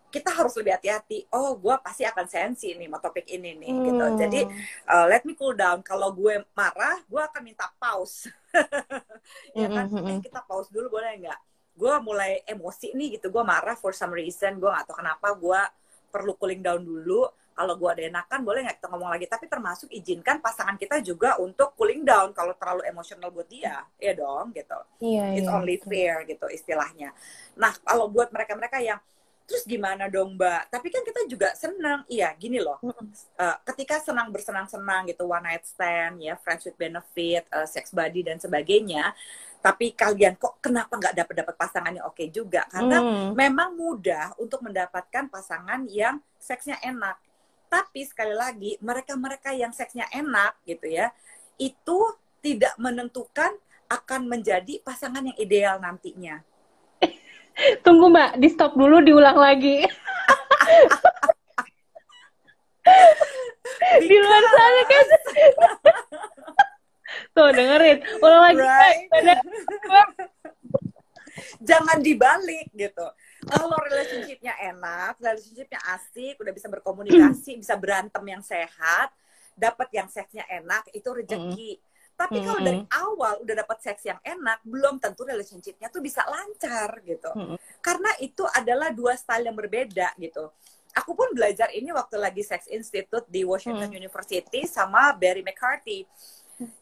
kita harus lebih hati-hati. Oh, gue pasti akan sensi nih sama topik ini nih, hmm. gitu. Jadi uh, let me cool down. Kalau gue marah, gue akan minta pause. ya kan? Mm -hmm. eh, kita pause dulu boleh nggak? Gue mulai emosi nih gitu. Gue marah for some reason. Gue gak tahu kenapa. Gue perlu cooling down dulu. Kalau gue ada enakan, boleh nggak kita ngomong lagi? Tapi termasuk izinkan pasangan kita juga untuk cooling down kalau terlalu emosional buat dia, ya dong, gitu. Iya, It's iya, only fair gitu istilahnya. Nah, kalau buat mereka-mereka yang terus gimana dong mbak? Tapi kan kita juga senang. Iya gini loh. Uh, ketika senang bersenang-senang gitu one night stand ya friends with benefit uh, sex body dan sebagainya. Tapi kalian kok kenapa nggak dapat dapat pasangan yang oke juga karena mm. memang mudah untuk mendapatkan pasangan yang seksnya enak. Tapi sekali lagi mereka-mereka yang seksnya enak gitu ya itu tidak menentukan akan menjadi pasangan yang ideal nantinya Tunggu Mbak, di stop dulu diulang lagi. di luar sana kan. Tuh dengerin, ulang lagi. Right. Jangan dibalik gitu. Kalau relationshipnya enak, relationshipnya asik, udah bisa berkomunikasi, bisa berantem yang sehat, dapat yang seksnya enak, itu rezeki. Mm. Tapi mm -hmm. kalau dari awal udah dapat seks yang enak, belum tentu relationshipnya tuh bisa lancar gitu. Mm -hmm. Karena itu adalah dua style yang berbeda gitu. Aku pun belajar ini waktu lagi Sex Institute di Washington mm. University sama Barry McCarthy.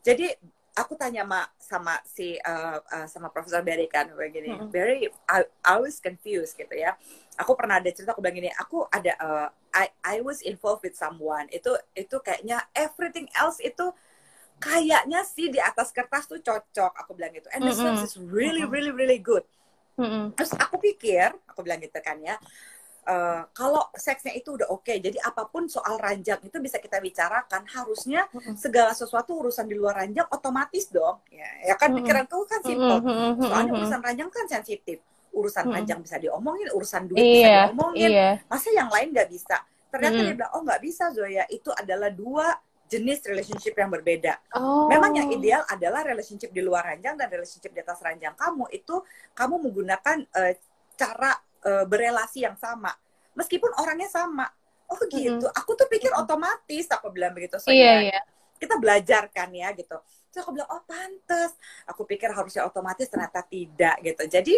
Jadi aku tanya sama sama si uh, uh, sama Profesor Barry kan begini, mm -hmm. Barry, I, I was confused gitu ya. Aku pernah ada cerita aku bilang gini, aku ada uh, I I was involved with someone. Itu itu kayaknya everything else itu kayaknya sih di atas kertas tuh cocok. Aku bilang gitu. And the mm -hmm. is really really really good. Mm -hmm. Terus aku pikir, aku bilang gitu kan ya uh, kalau seksnya itu udah oke, okay, jadi apa pun soal ranjang itu bisa kita bicarakan. Harusnya segala sesuatu urusan di luar ranjang otomatis dong. Ya, ya kan pikiranku kan simpel. Soalnya urusan ranjang kan sensitif. Urusan ranjang bisa diomongin, urusan duit bisa iya, diomongin. Iya. Masa yang lain nggak bisa? Ternyata dia bilang, oh nggak bisa Zoya. Itu adalah dua jenis relationship yang berbeda. Oh. Memang yang ideal adalah relationship di luar ranjang dan relationship di atas ranjang kamu. Itu kamu menggunakan uh, cara uh, berelasi yang sama. Meskipun orangnya sama. Oh gitu. Mm -hmm. aku tuh pikir otomatis aku bilang begitu so iya, iya. kita belajar kan ya gitu. Terus aku bilang oh pantes. Aku pikir harusnya otomatis ternyata tidak gitu. Jadi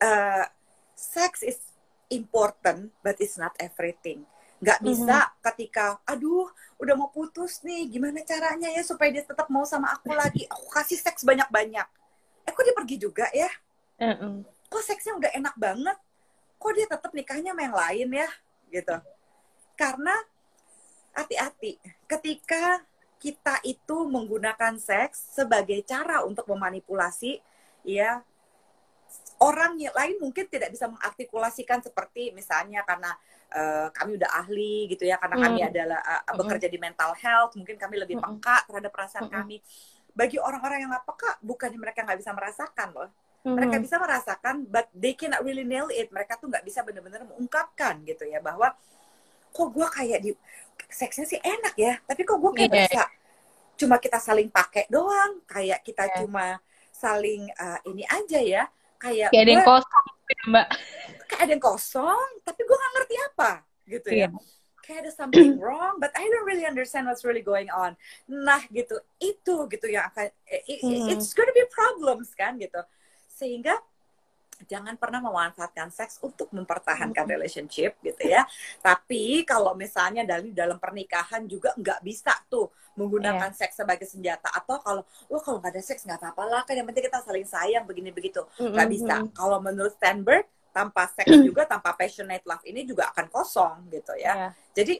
uh, sex is important but it's not everything nggak bisa mm -hmm. ketika aduh udah mau putus nih gimana caranya ya supaya dia tetap mau sama aku lagi? Aku kasih seks banyak banyak eh kok dia pergi juga ya? Mm -hmm. kok seksnya udah enak banget? Kok dia tetap nikahnya sama yang lain ya? Gitu. Karena hati-hati ketika kita itu menggunakan seks sebagai cara untuk memanipulasi ya orang lain mungkin tidak bisa mengartikulasikan seperti misalnya karena uh, kami udah ahli gitu ya karena hmm. kami adalah uh, bekerja di mental health mungkin kami lebih hmm. peka terhadap perasaan hmm. kami bagi orang-orang yang nggak peka bukannya mereka nggak bisa merasakan loh mereka bisa merasakan but they cannot really nail it mereka tuh nggak bisa benar-benar mengungkapkan gitu ya bahwa kok gue kayak di seksnya sih enak ya tapi kok gue kayak yeah. bisa cuma kita saling pakai doang kayak kita yeah. cuma saling uh, ini aja ya kayak kayak ada yang kosong ya, mbak kayak ada yang kosong tapi gue nggak ngerti apa gitu yeah. ya iya. kayak ada something wrong but I don't really understand what's really going on nah gitu itu gitu yang akan it, hmm. it's gonna be problems kan gitu sehingga jangan pernah memanfaatkan seks untuk mempertahankan relationship gitu ya. Tapi kalau misalnya dari dalam pernikahan juga nggak bisa tuh menggunakan yeah. seks sebagai senjata atau kalau wah kalau nggak ada seks nggak apa-apa lah kan yang penting kita saling sayang begini begitu nggak mm -hmm. bisa. Kalau menurut Stanberg tanpa seks juga tanpa passionate love ini juga akan kosong gitu ya. Yeah. Jadi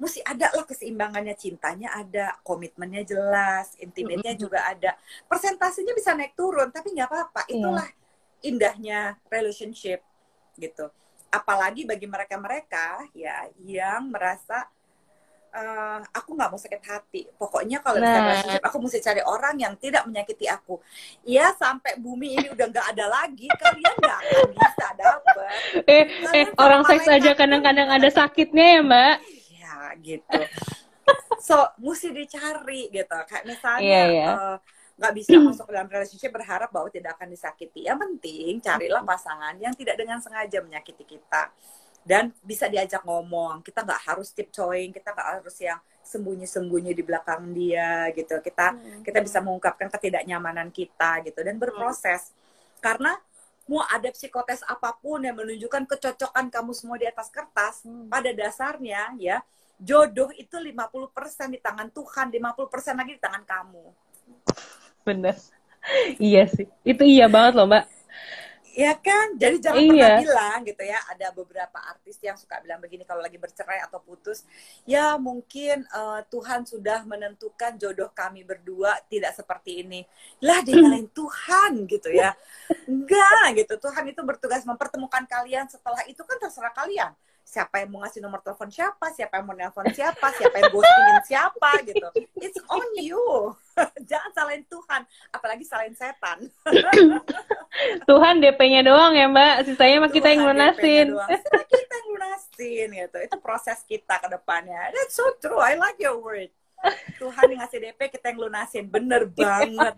mesti ada lah keseimbangannya cintanya ada komitmennya jelas intimate-nya juga ada persentasenya bisa naik turun tapi nggak apa-apa iya. itulah yeah. indahnya relationship gitu apalagi bagi mereka-mereka ya yang merasa uh, aku nggak mau sakit hati. Pokoknya kalau nah. relationship, aku mesti cari orang yang tidak menyakiti aku. Ya sampai bumi ini udah nggak ada lagi, kalian nggak akan bisa dapet. Eh, eh orang seks aja kadang-kadang ada sakitnya ya mbak gitu so mesti dicari gitu kayak misalnya yeah, yeah. Uh, nggak bisa masuk dalam relationship berharap bahwa tidak akan disakiti. Yang penting carilah pasangan yang tidak dengan sengaja menyakiti kita dan bisa diajak ngomong. Kita nggak harus tiptoeing, kita nggak harus yang sembunyi-sembunyi di belakang dia gitu. Kita hmm. kita bisa mengungkapkan ketidaknyamanan kita gitu dan berproses. Karena mau ada psikotes apa pun yang menunjukkan kecocokan kamu semua di atas kertas, hmm. pada dasarnya ya jodoh itu 50% di tangan Tuhan, 50% lagi di tangan kamu. Bener. Iya sih. Itu iya banget loh, Mbak. Ya kan, jadi jangan iya. pernah bilang gitu ya. Ada beberapa artis yang suka bilang begini kalau lagi bercerai atau putus, ya mungkin uh, Tuhan sudah menentukan jodoh kami berdua tidak seperti ini. Lah dengan Tuhan gitu ya. Enggak gitu. Tuhan itu bertugas mempertemukan kalian. Setelah itu kan terserah kalian siapa yang mau ngasih nomor telepon siapa, siapa yang mau nelpon siapa, siapa yang ghostingin siapa gitu. It's on you. Tuhan, apalagi salahin setan. Tuhan DP-nya doang ya Mbak, sisanya mah kita yang lunasin. kita yang lunasin gitu. Itu proses kita ke depannya. That's so true. I like your word. Tuhan yang ngasih DP kita yang lunasin bener banget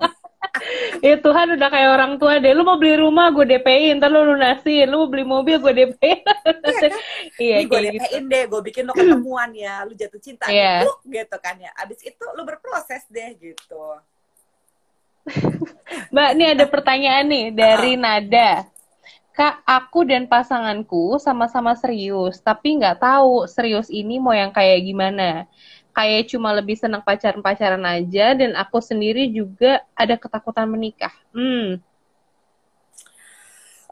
ya Tuhan udah kayak orang tua deh lu mau beli rumah gue DP-in ntar lu lunasin lu mau beli mobil gue DP-in iya kan iya gue DP-in gitu. deh gue bikin lo ketemuan ya lu jatuh cinta yeah. lu gitu kan ya abis itu lu berproses deh gitu Mbak, ini ada pertanyaan nih dari uh. Nada. Kak, aku dan pasanganku sama-sama serius, tapi nggak tahu serius ini mau yang kayak gimana. Kayak cuma lebih senang pacaran-pacaran aja, dan aku sendiri juga ada ketakutan menikah. Hmm.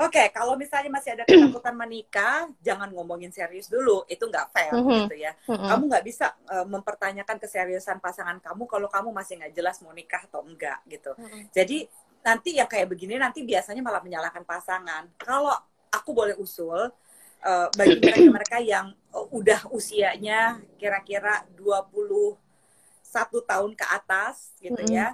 Oke, okay, kalau misalnya masih ada ketakutan menikah, jangan ngomongin serius dulu. Itu nggak fair mm -hmm. gitu ya. Mm -hmm. Kamu nggak bisa uh, mempertanyakan keseriusan pasangan kamu kalau kamu masih nggak jelas mau nikah atau enggak gitu. Mm -hmm. Jadi nanti yang kayak begini nanti biasanya malah menyalahkan pasangan. Kalau aku boleh usul uh, bagi mereka-mereka yang uh, udah usianya kira-kira 21 tahun ke atas gitu mm -hmm. ya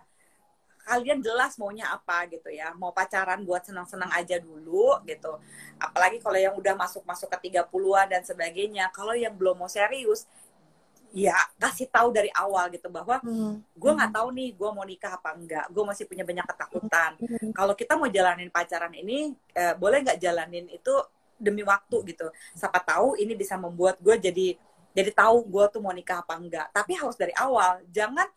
kalian jelas maunya apa gitu ya. Mau pacaran buat senang-senang aja dulu gitu. Apalagi kalau yang udah masuk-masuk ke 30-an dan sebagainya. Kalau yang belum mau serius ya kasih tahu dari awal gitu bahwa hmm. gue nggak tahu nih gue mau nikah apa enggak. Gue masih punya banyak ketakutan. Hmm. kalau kita mau jalanin pacaran ini eh, boleh nggak jalanin itu demi waktu gitu. Siapa tahu ini bisa membuat gue jadi jadi tahu gue tuh mau nikah apa enggak. Tapi harus dari awal. Jangan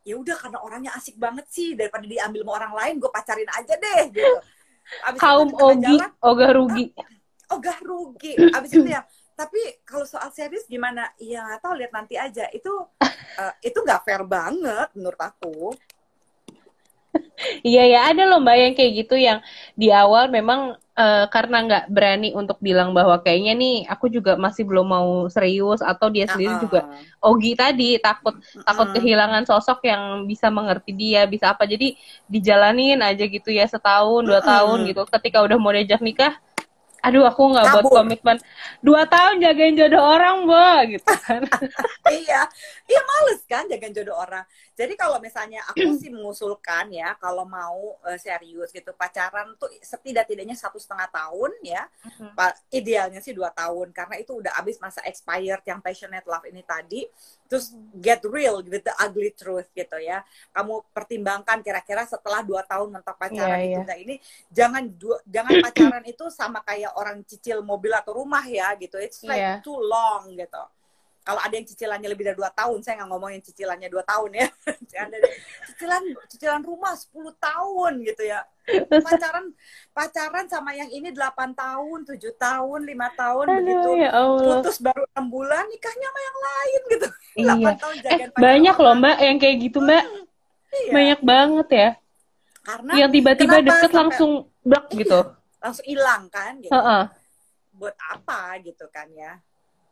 ya udah karena orangnya asik banget sih daripada diambil sama orang lain gue pacarin aja deh gitu. Abis kaum ogi jalan, ogah rugi. Ah, ogah rugi. Abis itu ya tapi kalau soal serius gimana? Ya nggak tahu lihat nanti aja. Itu uh, itu nggak fair banget menurut aku. Iya ya ada loh mbak yang kayak gitu yang di awal memang uh, karena nggak berani untuk bilang bahwa kayaknya nih aku juga masih belum mau serius atau dia sendiri uh -uh. juga Ogi tadi takut uh -uh. takut kehilangan sosok yang bisa mengerti dia bisa apa jadi dijalanin aja gitu ya setahun dua uh -uh. tahun gitu ketika udah mau diajak nikah aduh aku nggak buat komitmen. Dua tahun jagain jodoh orang bu gitu kan. Iya. Iya males kan jagain jodoh orang. Jadi kalau misalnya aku sih mengusulkan ya kalau mau uh, serius gitu pacaran tuh setidak-tidaknya satu setengah tahun ya. Uh-huh. idealnya sih dua tahun karena itu udah habis masa expired yang passionate love ini tadi terus get real with the ugly truth gitu ya kamu pertimbangkan kira-kira setelah dua tahun mentok pacaran yeah, itu yeah. ini jangan dua, jangan pacaran itu sama kayak orang cicil mobil atau rumah ya gitu it's like yeah. too long gitu kalau ada yang cicilannya lebih dari dua tahun saya nggak ngomongin cicilannya dua tahun ya. Ada cicilan cicilan rumah 10 tahun gitu ya. Pacaran pacaran sama yang ini 8 tahun tujuh tahun lima tahun Aduh, begitu. ya putus baru enam bulan nikahnya sama yang lain gitu. Iya. tahun eh, banyak loh mbak yang kayak gitu mbak. Hmm, iya. banyak banget ya. Karena yang tiba-tiba deket sampai, langsung blok iya, gitu langsung hilang kan gitu. Uh -uh. buat apa gitu kan ya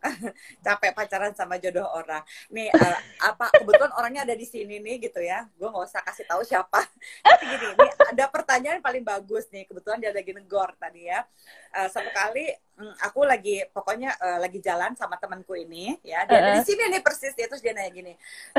capek pacaran sama jodoh orang. Nih uh, apa kebetulan orangnya ada di sini nih gitu ya. Gue nggak usah kasih tahu siapa. Tapi gini, ini ada pertanyaan paling bagus nih. Kebetulan dia lagi negor tadi ya. Uh, satu kali um, aku lagi pokoknya uh, lagi jalan sama temanku ini ya. Dia ada di sini nih persis dia terus dia nanya gini.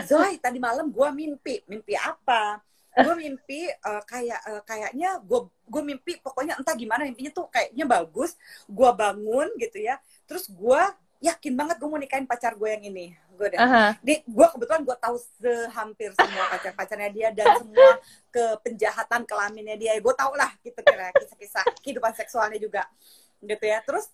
Zoe tadi malam gue mimpi. Mimpi apa? gue mimpi uh, kayak uh, kayaknya gue gue mimpi pokoknya entah gimana mimpinya tuh kayaknya bagus gue bangun gitu ya terus gue yakin banget gue mau nikahin pacar gue yang ini gue deh uh-huh. di gue kebetulan gue tahu sehampir semua pacar pacarnya dia dan semua ke penjahatan kelaminnya dia gue tau lah gitu kira kisah-kisah kehidupan seksualnya juga gitu ya terus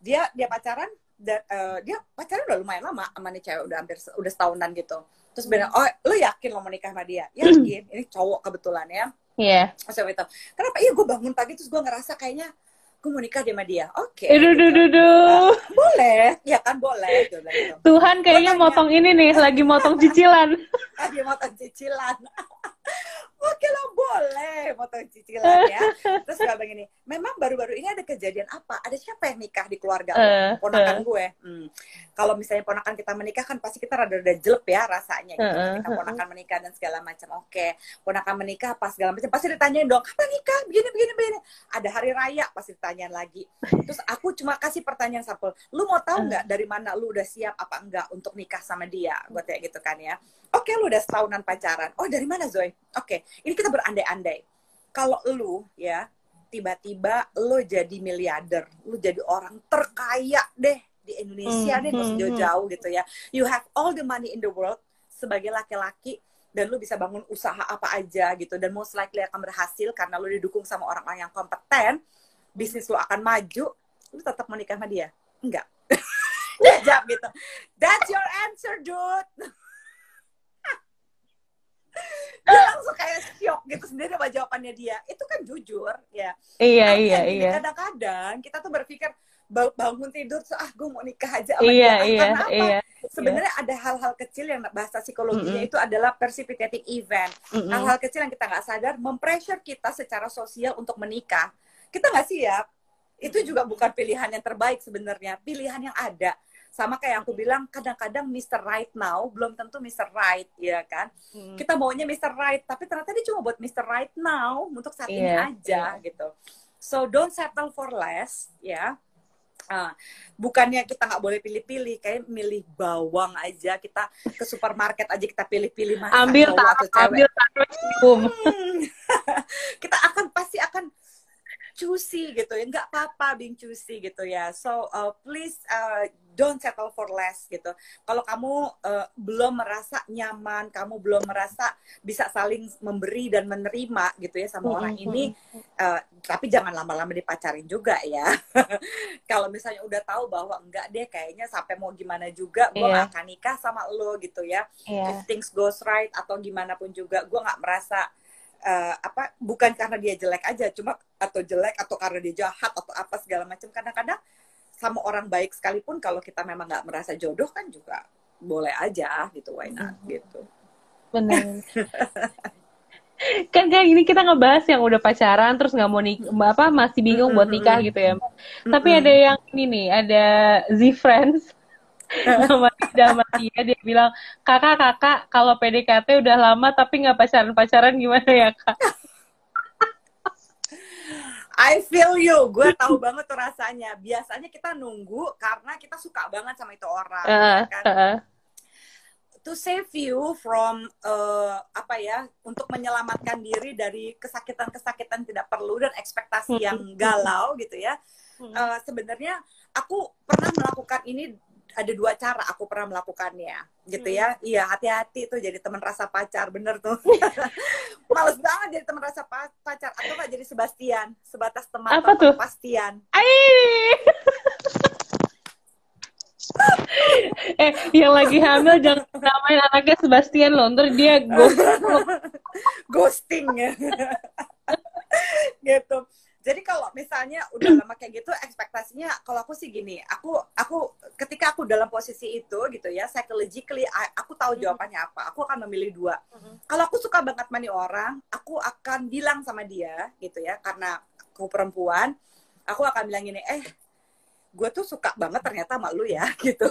dia dia pacaran dan uh, dia pacaran udah lumayan lama sama nih cewek udah hampir udah setahunan gitu terus benar oh lo yakin lo mau nikah sama dia yakin ini cowok kebetulan ya Iya. Yeah. itu. Kenapa? Iya gue bangun pagi terus gue ngerasa kayaknya aku mau nikah sama dia. Oke. Okay, gitu. Uh, boleh, ya kan boleh. Gitu, Tuhan kayaknya motong ini nih, lagi motong cicilan. lagi motong cicilan. Oke lah boleh motong cicilan ya. Terus kalau begini, memang baru-baru ini ada kejadian apa? Ada siapa yang nikah di keluarga uh, ponakan uh. gue? Hmm. Kalau misalnya ponakan kita menikah kan pasti kita rada-rada jelek ya rasanya gitu. Uh, kita ponakan menikah dan segala macam. Oke, ponakan menikah pas segala macam pasti ditanyain dong, kapan nikah? Begini begini begini. Ada hari raya pasti ditanyain lagi. Terus aku cuma kasih pertanyaan sampel, lu mau tahu nggak dari mana lu udah siap apa enggak untuk nikah sama dia? Gue kayak gitu kan ya. Oke, lu udah setahunan pacaran. Oh, dari mana Zoe? Oke, ini kita berandai-andai. Kalau lu ya tiba-tiba lu jadi miliarder, lu jadi orang terkaya deh di Indonesia hmm, deh, nggak hmm, jauh-jauh gitu ya. You have all the money in the world sebagai laki-laki dan lu bisa bangun usaha apa aja gitu dan most likely akan berhasil karena lu didukung sama orang-orang yang kompeten, bisnis lu akan maju, lu tetap menikah sama dia? Enggak. Jawab gitu. That's your answer, dude. dia langsung kayak shock gitu sendiri sama jawabannya dia. Itu kan jujur ya. Iya iya iya. kadang-kadang kita tuh berpikir bangun tidur tuh ah gue mau nikah aja sama iya, dia. Iya, karena apa? iya, sebenarnya ada hal-hal kecil yang bahasa psikologinya mm -hmm. itu adalah precipitating event. Hal-hal mm -hmm. kecil yang kita nggak sadar mempressure kita secara sosial untuk menikah. Kita nggak siap? Itu juga bukan pilihan yang terbaik sebenarnya. Pilihan yang ada sama kayak aku bilang kadang-kadang Mr. Right now belum tentu Mr. Right ya kan hmm. kita maunya Mr. Right tapi ternyata dia cuma buat Mr. Right now untuk saat yeah. ini iya, aja yeah. gitu so don't settle for less ya Uh, bukannya kita nggak boleh pilih-pilih, kayak milih bawang aja kita ke supermarket aja kita pilih-pilih ambil cewek. ambil hmm. kita akan pasti akan choosy gitu ya. Nggak apa-apa being choosy gitu ya. So uh, please uh, don't settle for less gitu. Kalau kamu uh, belum merasa nyaman kamu belum merasa bisa saling memberi dan menerima gitu ya sama orang ini uh, tapi jangan lama-lama dipacarin juga ya. Kalau misalnya udah tahu bahwa enggak deh kayaknya sampai mau gimana juga gue yeah. akan nikah sama lo gitu ya. Yeah. if things goes right atau gimana pun juga gue nggak merasa uh, apa bukan karena dia jelek aja cuma atau jelek atau karena dia jahat atau apa segala macam. Kadang-kadang sama orang baik sekalipun kalau kita memang nggak merasa jodoh kan juga boleh aja gitu why not hmm. gitu. Benar kan kan ini kita ngebahas yang udah pacaran terus nggak mau nikah apa masih bingung buat nikah gitu ya. Tapi ada yang ini nih ada Z friends sama sama dia dia bilang kakak kakak kalau PDKT udah lama tapi nggak pacaran pacaran gimana ya kak I feel you, gue tahu banget tuh rasanya. Biasanya kita nunggu karena kita suka banget sama itu orang, uh, kan? Uh, to save you from uh, apa ya, untuk menyelamatkan diri dari kesakitan-kesakitan tidak perlu dan ekspektasi yang galau gitu ya. Uh, Sebenarnya aku pernah melakukan ini ada dua cara aku pernah melakukannya gitu ya. Hmm. iya hati-hati tuh jadi teman rasa pacar bener tuh. Males banget jadi teman rasa pacar. Atau nggak jadi Sebastian sebatas teman apa tuh? Pastian eh yang lagi hamil jangan namain anaknya Sebastian loh ntar dia ghosting ghosting ya. Gitu jadi kalau misalnya udah lama kayak gitu ekspektasinya kalau aku sih gini aku aku ketika aku dalam posisi itu gitu ya psychologically aku tahu mm-hmm. jawabannya apa aku akan memilih dua mm-hmm. kalau aku suka banget mani orang aku akan bilang sama dia gitu ya karena aku perempuan aku akan bilang gini eh gue tuh suka banget ternyata sama lu ya gitu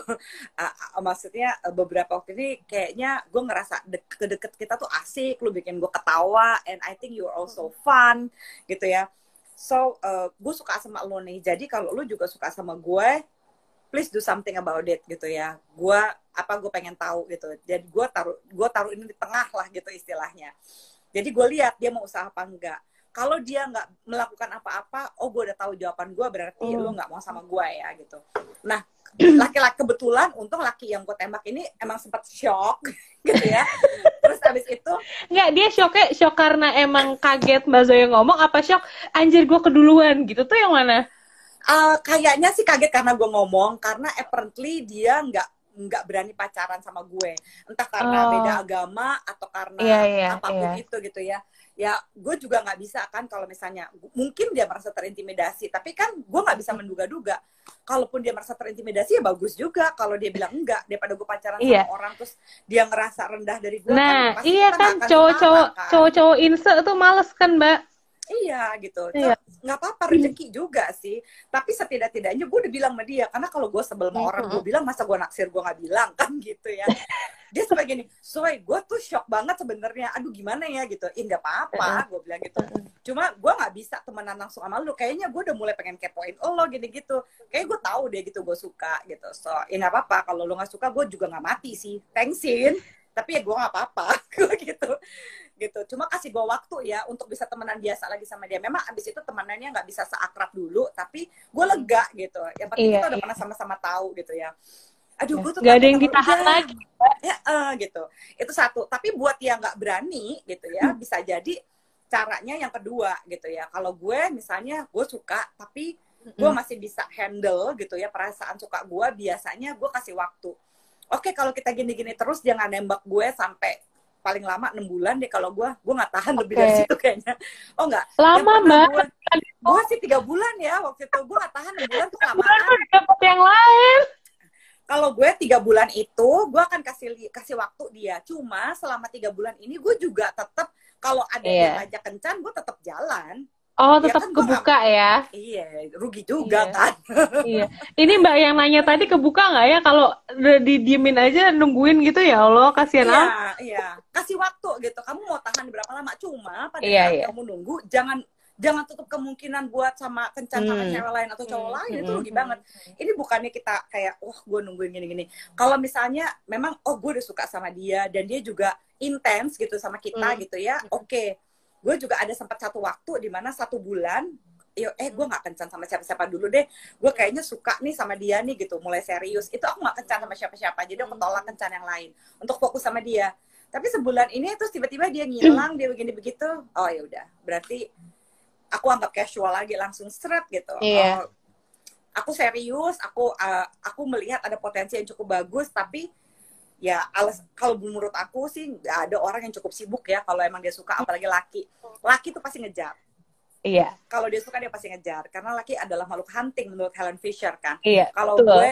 uh, maksudnya beberapa waktu ini kayaknya gue ngerasa de- deket kita tuh asik lu bikin gue ketawa and I think you're also mm-hmm. fun gitu ya so uh, gue suka sama lo nih. Jadi kalau lo juga suka sama gue please do something about it gitu ya. Gue apa gue pengen tahu gitu. Jadi gue taruh gue taruh ini di tengah lah gitu istilahnya. Jadi gue lihat dia mau usaha apa enggak. Kalau dia nggak melakukan apa-apa oh gue udah tahu jawaban gue berarti mm. lo nggak mau sama gue ya gitu. Nah laki-laki kebetulan untung laki yang gue tembak ini emang sempat shock gitu ya terus abis itu nggak dia shocknya shock karena emang kaget mbak Zoya ngomong apa shock anjir gue keduluan gitu tuh yang mana uh, kayaknya sih kaget karena gue ngomong karena apparently dia nggak nggak berani pacaran sama gue entah karena oh. beda agama atau karena yeah, yeah, apa pun yeah. itu gitu ya ya gue juga nggak bisa kan kalau misalnya mungkin dia merasa terintimidasi tapi kan gue nggak bisa menduga-duga kalaupun dia merasa terintimidasi ya bagus juga kalau dia bilang enggak daripada gue pacaran iya. sama orang terus dia ngerasa rendah dari gue nah kan, iya kan cowok-cowok kan. cowok-cowok inse tuh males kan mbak Iya gitu. Iya. Nggak apa-apa rezeki juga sih. Tapi setidak-tidaknya gue udah bilang sama dia. Karena kalau gue sebel sama orang, gue bilang masa gue naksir gue nggak bilang? Kan gitu ya. Dia sebagai gini soy gue tuh shock banget sebenarnya. Aduh gimana ya? Gitu. Ih nggak apa-apa gue bilang gitu. Cuma gue nggak bisa temenan langsung sama lu. Kayaknya gue udah mulai pengen kepoin lo gini gitu kayak gue tahu deh gitu gue suka gitu. So ya nggak apa-apa. Kalau lo nggak suka gue juga nggak mati sih. Thanksin tapi ya gue nggak apa-apa. Gue gitu gitu. Cuma kasih gue waktu ya untuk bisa temenan biasa lagi sama dia. Memang abis itu temenannya nggak bisa seakrab dulu tapi gue lega gitu. Yang penting iya, kita udah iya. pernah sama-sama tahu gitu ya. Aduh gue tuh gak ada yang ditahan lagi. Ya uh, gitu. Itu satu. Tapi buat yang nggak berani gitu ya hmm. bisa jadi caranya yang kedua gitu ya. Kalau gue misalnya gue suka tapi gue masih bisa handle gitu ya perasaan suka gue biasanya gue kasih waktu. Oke kalau kita gini-gini terus jangan nembak gue sampai paling lama enam bulan deh kalau gue gue nggak tahan okay. lebih dari situ kayaknya. Oh nggak. Lama mbak. gue sih tiga bulan ya waktu itu. Gue nggak tahan enam bulan tuh kelamaan dapat yang lain. Kalau gue tiga bulan itu gue akan kasih kasih waktu dia. Cuma selama tiga bulan ini gue juga tetap kalau ada yeah. yang ngajak kencan gue tetap jalan Oh, tetap ya kan kebuka gak, ya? Iya, rugi juga iya. kan. iya. Ini Mbak yang nanya tadi kebuka nggak ya? Kalau didiemin aja nungguin gitu ya Allah, kasihan Iya, iya. Kasih waktu gitu. Kamu mau tahan berapa lama? Cuma pada iya, saat iya. kamu nunggu, jangan jangan tutup kemungkinan buat sama kencan hmm. sama cewek lain atau cowok hmm. lain itu rugi hmm. banget. Ini bukannya kita kayak, wah gue nungguin gini-gini. Kalau misalnya memang, oh gue udah suka sama dia dan dia juga intens gitu sama kita hmm. gitu ya, oke. Okay gue juga ada sempat satu waktu di mana satu bulan yo eh gue nggak kencan sama siapa-siapa dulu deh. Gue kayaknya suka nih sama dia nih gitu mulai serius. Itu aku nggak kencan sama siapa-siapa jadi aku tolak kencan yang lain untuk fokus sama dia. Tapi sebulan ini terus tiba-tiba dia ngilang dia begini begitu oh ya udah. Berarti aku anggap casual lagi langsung seret gitu. Iya. oh, aku serius aku uh, aku melihat ada potensi yang cukup bagus tapi ya alas kalau menurut aku sih nggak ada orang yang cukup sibuk ya kalau emang dia suka apalagi laki. Laki tuh pasti ngejar. Iya. Kalau dia suka dia pasti ngejar. Karena laki adalah makhluk hunting menurut Helen Fisher kan. Iya kalau gue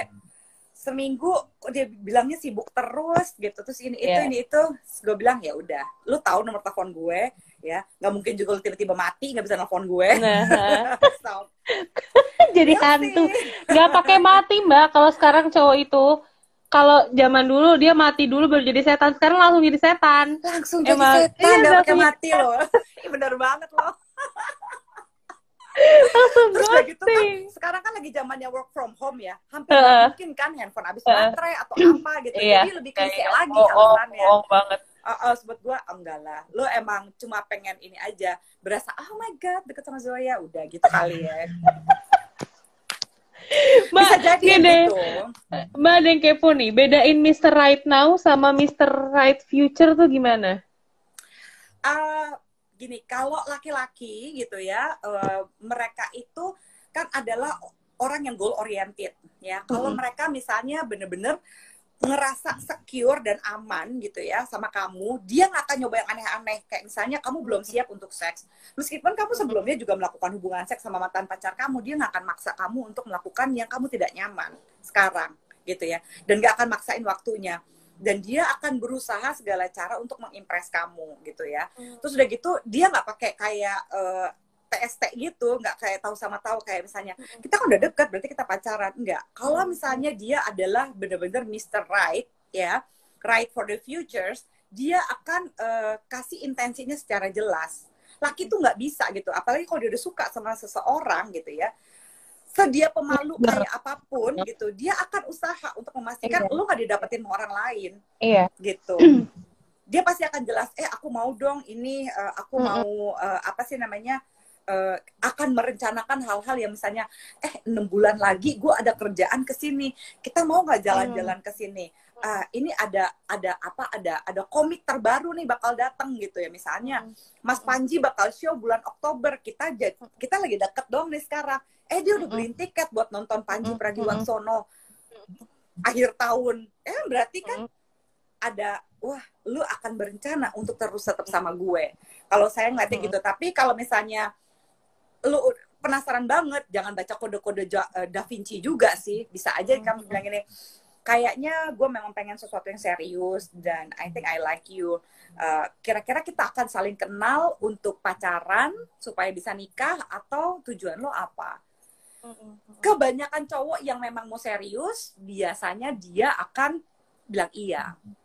seminggu dia bilangnya sibuk terus gitu. Terus ini yeah. itu iya. ini itu. Gue bilang ya udah lu tahu nomor telepon gue ya. Nggak mungkin juga lu tiba-tiba mati nggak bisa nelfon gue. Nah. jadi ya hantu. nggak pakai mati mbak. Kalau sekarang cowok itu kalau zaman dulu dia mati dulu baru jadi setan. Sekarang langsung jadi setan. Langsung jadi Emang, setan iya, pakai mati loh. Ini bener banget loh. Langsung Terus udah gitu kan sekarang kan lagi zamannya work from home ya. Hampir uh, mungkin kan handphone habis uh, baterai atau apa gitu. Iya, jadi lebih klise iya, lagi oh, alasannya. oh, oh, banget. Uh, uh, sebut gue enggak lah lo emang cuma pengen ini aja. Berasa oh my god deket sama Zoya. Udah gitu kali ya Mbak, Bisa jadi gitu. Mbak ada yang kepo nih, bedain Mr. Right Now sama Mr. Right Future tuh gimana? Uh, gini, kalau laki-laki gitu ya, uh, mereka itu kan adalah orang yang goal oriented ya. Kalau mm -hmm. mereka misalnya bener-bener ngerasa secure dan aman gitu ya sama kamu, dia nggak akan nyoba yang aneh-aneh. Kayak misalnya kamu belum siap untuk seks. Meskipun kamu sebelumnya juga melakukan hubungan seks sama mantan pacar kamu, dia nggak akan maksa kamu untuk melakukan yang kamu tidak nyaman sekarang gitu ya. Dan nggak akan maksain waktunya. Dan dia akan berusaha segala cara untuk mengimpress kamu gitu ya. Hmm. Terus udah gitu dia nggak pakai kayak uh, TST gitu, nggak kayak tahu sama tahu kayak misalnya kita kan udah dekat berarti kita pacaran, enggak. Kalau misalnya dia adalah benar-benar Mr. Right ya, right for the futures, dia akan uh, kasih intensinya secara jelas. Laki tuh nggak bisa gitu, apalagi kalau dia udah suka sama seseorang gitu ya. Sedia pemalu kayak apa pun gitu, dia akan usaha untuk memastikan iya. lo gak didapetin sama orang lain. Iya. Gitu. dia pasti akan jelas, eh aku mau dong ini, uh, aku mau uh, apa sih namanya uh, akan merencanakan hal-hal yang misalnya eh enam bulan lagi gue ada kerjaan ke sini. Kita mau nggak jalan-jalan ke sini? Uh, ini ada ada apa ada ada komik terbaru nih bakal datang gitu ya. Misalnya Mas Panji bakal show bulan Oktober. Kita kita lagi deket dong nih sekarang. Eh dia udah beliin tiket buat nonton Panji Pragiwaksono akhir tahun. Eh berarti kan ada wah lu akan berencana untuk terus tetap sama gue. Kalau saya ngeliatnya gitu. Tapi kalau misalnya lu penasaran banget jangan baca kode-kode eh, Da Vinci juga sih. Bisa aja hmm. kamu bilang ini kayaknya gue memang pengen sesuatu yang serius dan I think I like you. Kira eh, kira-kira kita akan saling kenal untuk pacaran supaya bisa nikah atau tujuan lo apa? Hmm. kebanyakan cowok yang memang mau serius biasanya dia akan bilang iya. Hmm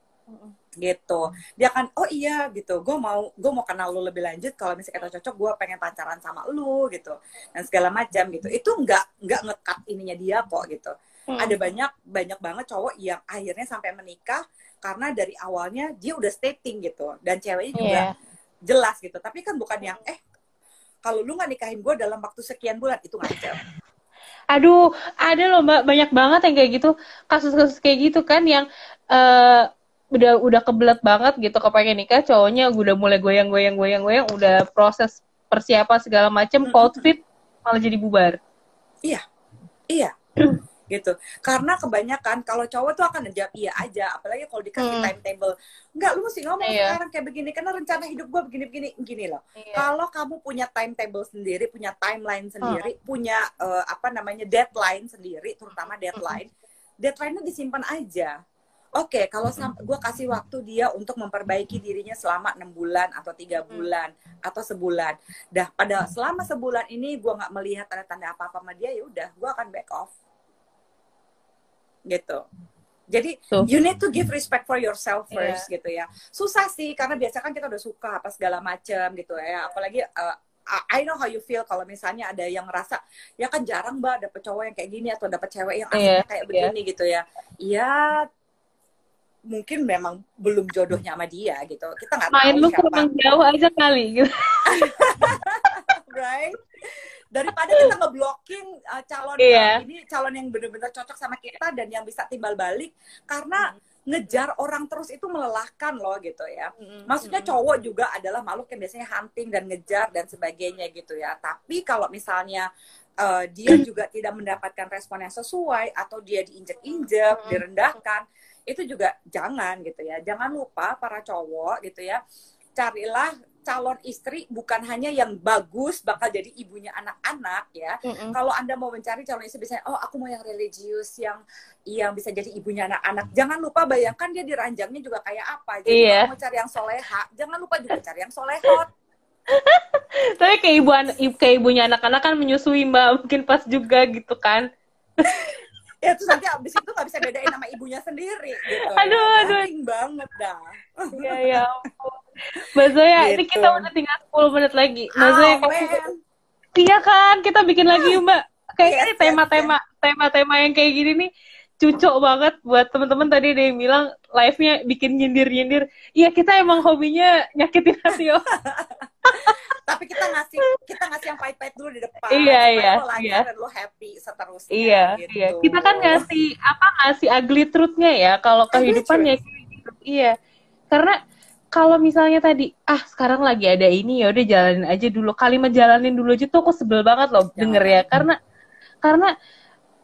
gitu. Dia akan oh iya gitu. Gue mau gue mau kenal lu lebih lanjut. Kalau misalnya kita cocok gue pengen pacaran sama lu gitu. Dan segala macam gitu. Itu nggak nggak ngekat ininya dia kok gitu. Hmm. ada banyak banyak banget cowok yang akhirnya sampai menikah karena dari awalnya dia udah stating gitu. Dan ceweknya juga yeah. jelas gitu. Tapi kan bukan yang eh kalau lu nggak nikahin gue dalam waktu sekian bulan itu ngajar aduh ada loh mbak. Banyak banget yang kayak gitu. Kasus-kasus kayak gitu kan yang uh, udah udah kebelet banget gitu kepengen nikah cowoknya udah mulai goyang goyang goyang goyang udah proses persiapan segala macem cold fit malah jadi bubar iya iya gitu karena kebanyakan kalau cowok tuh akan jawab iya aja apalagi kalau dikasih hmm. timetable enggak lu mesti ngomong iya. sekarang kayak begini karena rencana hidup gue begini begini gini loh iya. kalau kamu punya timetable sendiri punya timeline sendiri hmm. punya uh, apa namanya deadline sendiri terutama deadline deadline-nya disimpan aja Oke, okay, kalau gue kasih waktu dia untuk memperbaiki dirinya selama enam bulan atau tiga hmm. bulan hmm. atau sebulan. Dah pada selama sebulan ini gue nggak melihat tanda-tanda apa-apa sama dia, ya udah, gue akan back off. Gitu. Jadi so. you need to give respect for yourself iya. first yeah. gitu ya. Susah sih karena biasa kan kita udah suka apa segala macam gitu ya. Apalagi uh, I know how you feel kalau misalnya ada yang ngerasa ya kan jarang mbak dapet cowok yang kayak gini atau dapet cewek yang yeah. kayak yeah. begini gitu ya. Iya mungkin memang belum jodohnya sama dia gitu kita nggak main lu kurang jauh aja kali gitu right daripada kita ngeblocking uh, calon yeah. uh, ini calon yang benar-benar cocok sama kita dan yang bisa timbal balik karena hmm. ngejar orang terus itu melelahkan loh gitu ya. Hmm. Maksudnya cowok juga adalah makhluk yang biasanya hunting dan ngejar dan sebagainya gitu ya. Tapi kalau misalnya uh, dia juga tidak mendapatkan respon yang sesuai atau dia diinjek-injek, direndahkan, itu juga jangan gitu ya jangan lupa para cowok gitu ya carilah calon istri bukan hanya yang bagus bakal jadi ibunya anak-anak ya. Mm-hmm. Kalau Anda mau mencari calon istri biasanya oh aku mau yang religius yang yang bisa jadi ibunya anak-anak. Jangan lupa bayangkan dia diranjangnya juga kayak apa. Jadi yeah. mau cari yang soleha, jangan lupa juga cari yang solehot. Tapi kayak ibu kayak ibunya anak-anak kan menyusui Mbak, mungkin pas juga gitu kan. ya terus nanti abis itu nggak bisa bedain nama ibunya sendiri gitu. Aduh ya. aduh. banget dah. Iya ya Mbak Zoya gitu. ini kita udah tinggal 10 menit lagi. Mbak oh, Zoya iya kan? Kita bikin lagi Mbak. Kayak yes, ini tema-tema tema-tema yang kayak gini nih cucok banget buat teman-teman tadi ada yang bilang live-nya bikin nyindir-nyindir. Iya, kita emang hobinya nyakitin hati yo. tapi kita ngasih kita ngasih yang pahit-pahit dulu di depan iya iya lo iya dan lo happy seterusnya iya gitu. iya kita kan ngasih apa ngasih ugly truthnya ya kalau kehidupan ya gitu. iya karena kalau misalnya tadi ah sekarang lagi ada ini ya udah jalanin aja dulu kalimat jalanin dulu aja tuh aku sebel banget loh denger ya karena karena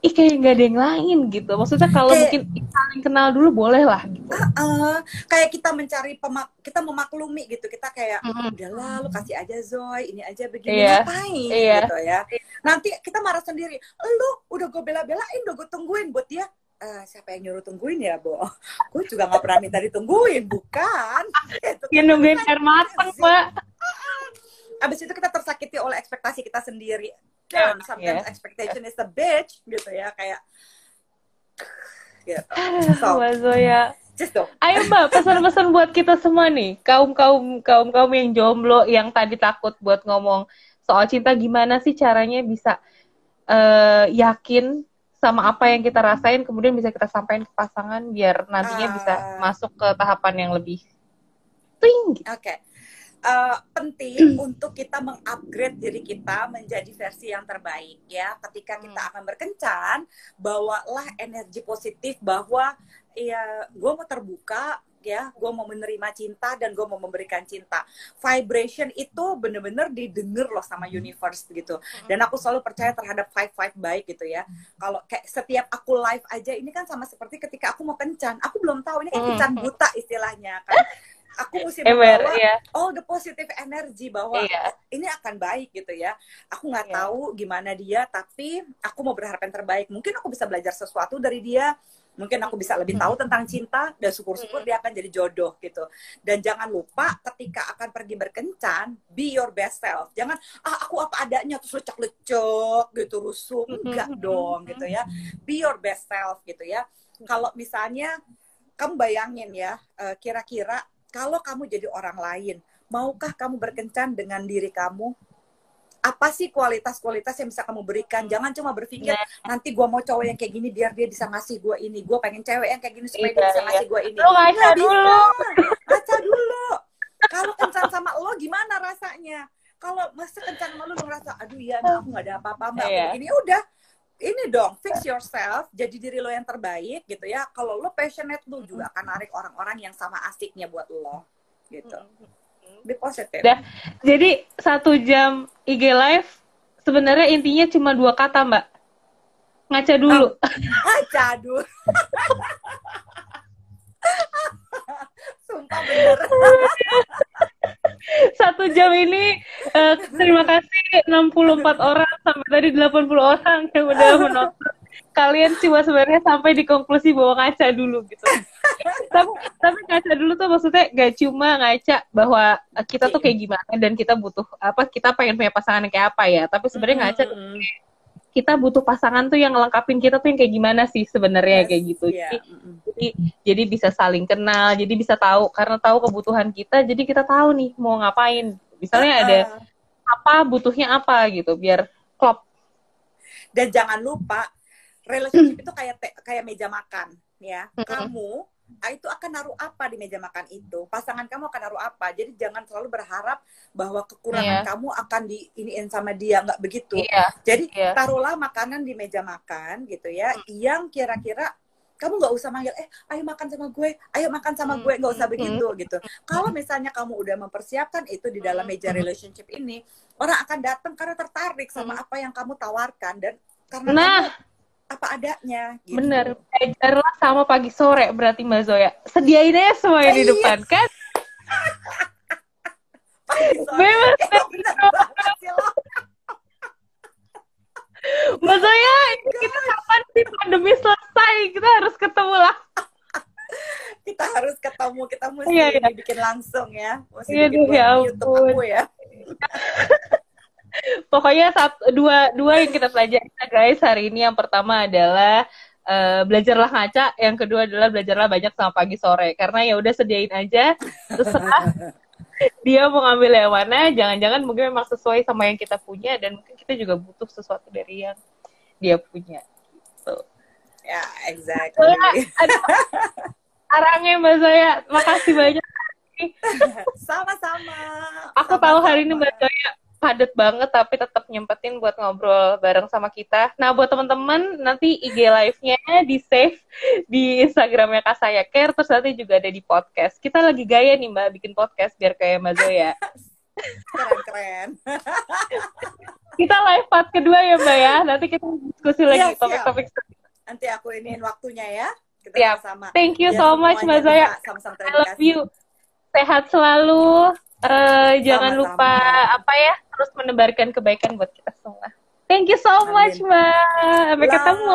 ih kayak nggak ada yang lain gitu maksudnya kalau kayak, mungkin saling kenal dulu boleh lah gitu uh, uh, kayak kita mencari pemak kita memaklumi gitu kita kayak mm-hmm. udahlah lu kasih aja Zoe ini aja begini yeah. ngapain yeah. gitu ya nanti kita marah sendiri lu udah gue bela-belain udah gue tungguin buat dia uh, siapa yang nyuruh tungguin ya, Bo? Gue juga gak pernah minta ditungguin, bukan? Ya nungguin air matang, Pak. Abis itu kita tersakiti oleh ekspektasi kita sendiri down sometimes yeah. expectation is a bitch gitu ya kayak gitu. So. Just Ayo Mbak, pesan-pesan buat kita semua nih, kaum kaum kaum kaum yang jomblo, yang tadi takut buat ngomong soal cinta, gimana sih caranya bisa uh, yakin sama apa yang kita rasain, kemudian bisa kita sampaikan ke pasangan biar nantinya uh, bisa ah. masuk ke tahapan yang lebih tinggi. Oke. Okay uh, penting untuk kita mengupgrade diri kita menjadi versi yang terbaik ya. Ketika kita hmm. akan berkencan, bawalah energi positif bahwa ya gue mau terbuka ya, gue mau menerima cinta dan gue mau memberikan cinta. Vibration itu bener-bener didengar loh sama hmm. universe gitu. Hmm. Dan aku selalu percaya terhadap five five baik gitu ya. Kalau kayak setiap aku live aja ini kan sama seperti ketika aku mau kencan, aku belum tahu ini kan kencan buta istilahnya kan aku mesti membawa yeah. all the positive energy bahwa yeah. ini akan baik gitu ya. Aku nggak yeah. tahu gimana dia, tapi aku mau berharap yang terbaik. Mungkin aku bisa belajar sesuatu dari dia. Mungkin aku bisa lebih tahu tentang cinta dan syukur-syukur dia akan jadi jodoh gitu. Dan jangan lupa ketika akan pergi berkencan, be your best self. Jangan ah aku apa adanya terus lecek-lecek gitu rusuh. Enggak dong gitu ya. Be your best self gitu ya. Kalau misalnya kamu bayangin ya, eh, kira-kira kalau kamu jadi orang lain, maukah kamu berkencan dengan diri kamu? Apa sih kualitas-kualitas yang bisa kamu berikan? Jangan cuma berpikir yeah. nanti gue mau cowok yang kayak gini biar dia bisa ngasih gue ini. Gue pengen cewek yang kayak gini supaya dia bisa yeah. ngasih gue ini. Lo ngaca dulu. Ngaca dulu. Kalau kencan sama lo gimana rasanya? Kalau masa kencan sama lo lo ngerasa, aduh ya aku gak ada apa-apa mbak. Yeah. Ini udah ini dong fix yourself jadi diri lo yang terbaik gitu ya kalau lo passionate lo juga akan narik orang-orang yang sama asiknya buat lo gitu be positif Dah. jadi satu jam IG live sebenarnya intinya cuma dua kata mbak ngaca dulu. Oh, ngaca dulu. Sumpah bener. Satu jam ini uh, terima kasih 64 orang sampai tadi 80 orang yang udah menonton. Kalian cuma sebenarnya sampai di konklusi bahwa ngaca dulu gitu. tapi tapi ngaca dulu tuh maksudnya gak cuma ngaca bahwa kita tuh kayak gimana dan kita butuh apa kita pengen punya pasangan kayak apa ya. Tapi sebenarnya ngaca tuh kita butuh pasangan tuh yang ngelengkapin kita tuh yang kayak gimana sih sebenarnya yes, kayak gitu. Yeah. Jadi, jadi jadi bisa saling kenal, jadi bisa tahu karena tahu kebutuhan kita, jadi kita tahu nih mau ngapain. Misalnya uh, ada apa butuhnya apa gitu biar klop. Dan jangan lupa relationship itu kayak te, kayak meja makan ya. Kamu ah, itu akan naruh apa di meja makan itu pasangan kamu akan naruh apa jadi jangan selalu berharap bahwa kekurangan yeah. kamu akan di iniin sama dia nggak begitu yeah. jadi yeah. taruhlah makanan di meja makan gitu ya hmm. yang kira-kira kamu nggak usah manggil eh ayo makan sama gue ayo makan sama hmm. gue nggak usah begitu hmm. gitu kalau misalnya kamu udah mempersiapkan itu di dalam meja relationship ini orang akan datang karena tertarik sama apa yang kamu tawarkan dan karena nah. kamu apa adanya. Gitu. Bener, belajarlah sama pagi sore berarti Mbak Zoya. Sediain aja semua di iya. depan kan. Bebas. Mbak Zoya, kita kapan sih pandemi selesai? Kita harus ketemu lah. kita harus ketemu, kita mesti iya, iya. bikin langsung ya. Mesti iya, bikin ya YouTube aku ya. Pokoknya satu, dua, dua yang kita pelajari guys hari ini. Yang pertama adalah uh, belajarlah ngaca, yang kedua adalah belajarlah banyak sama pagi sore. Karena ya udah sediain aja, terserah dia mau ngambil yang mana. Jangan-jangan mungkin memang sesuai sama yang kita punya dan mungkin kita juga butuh sesuatu dari yang dia punya. Gitu. Ya, yeah, exactly. Arangnya Mbak Zaya, makasih banyak. Sama-sama. Aku Sama-sama. tahu hari ini Mbak Zaya padat banget tapi tetap nyempetin buat ngobrol bareng sama kita. Nah, buat teman-teman nanti IG live-nya di save di Instagramnya Kak Saya Care terus nanti juga ada di podcast. Kita lagi gaya nih Mbak bikin podcast biar kayak Mbak Zoya. Keren-keren. kita live part kedua ya Mbak ya. Nanti kita diskusi lagi topik-topik. Nanti aku iniin waktunya ya. Kita siap. sama. Thank you so much Mbak Zoya. Sama-sama I love you. Sehat selalu. Uh, jangan lupa apa ya terus menebarkan kebaikan buat kita semua. Thank you so Amin. much, Mbak. Sampai ketemu.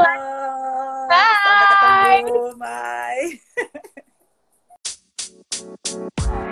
Bye. Sampai ketemu. Bye.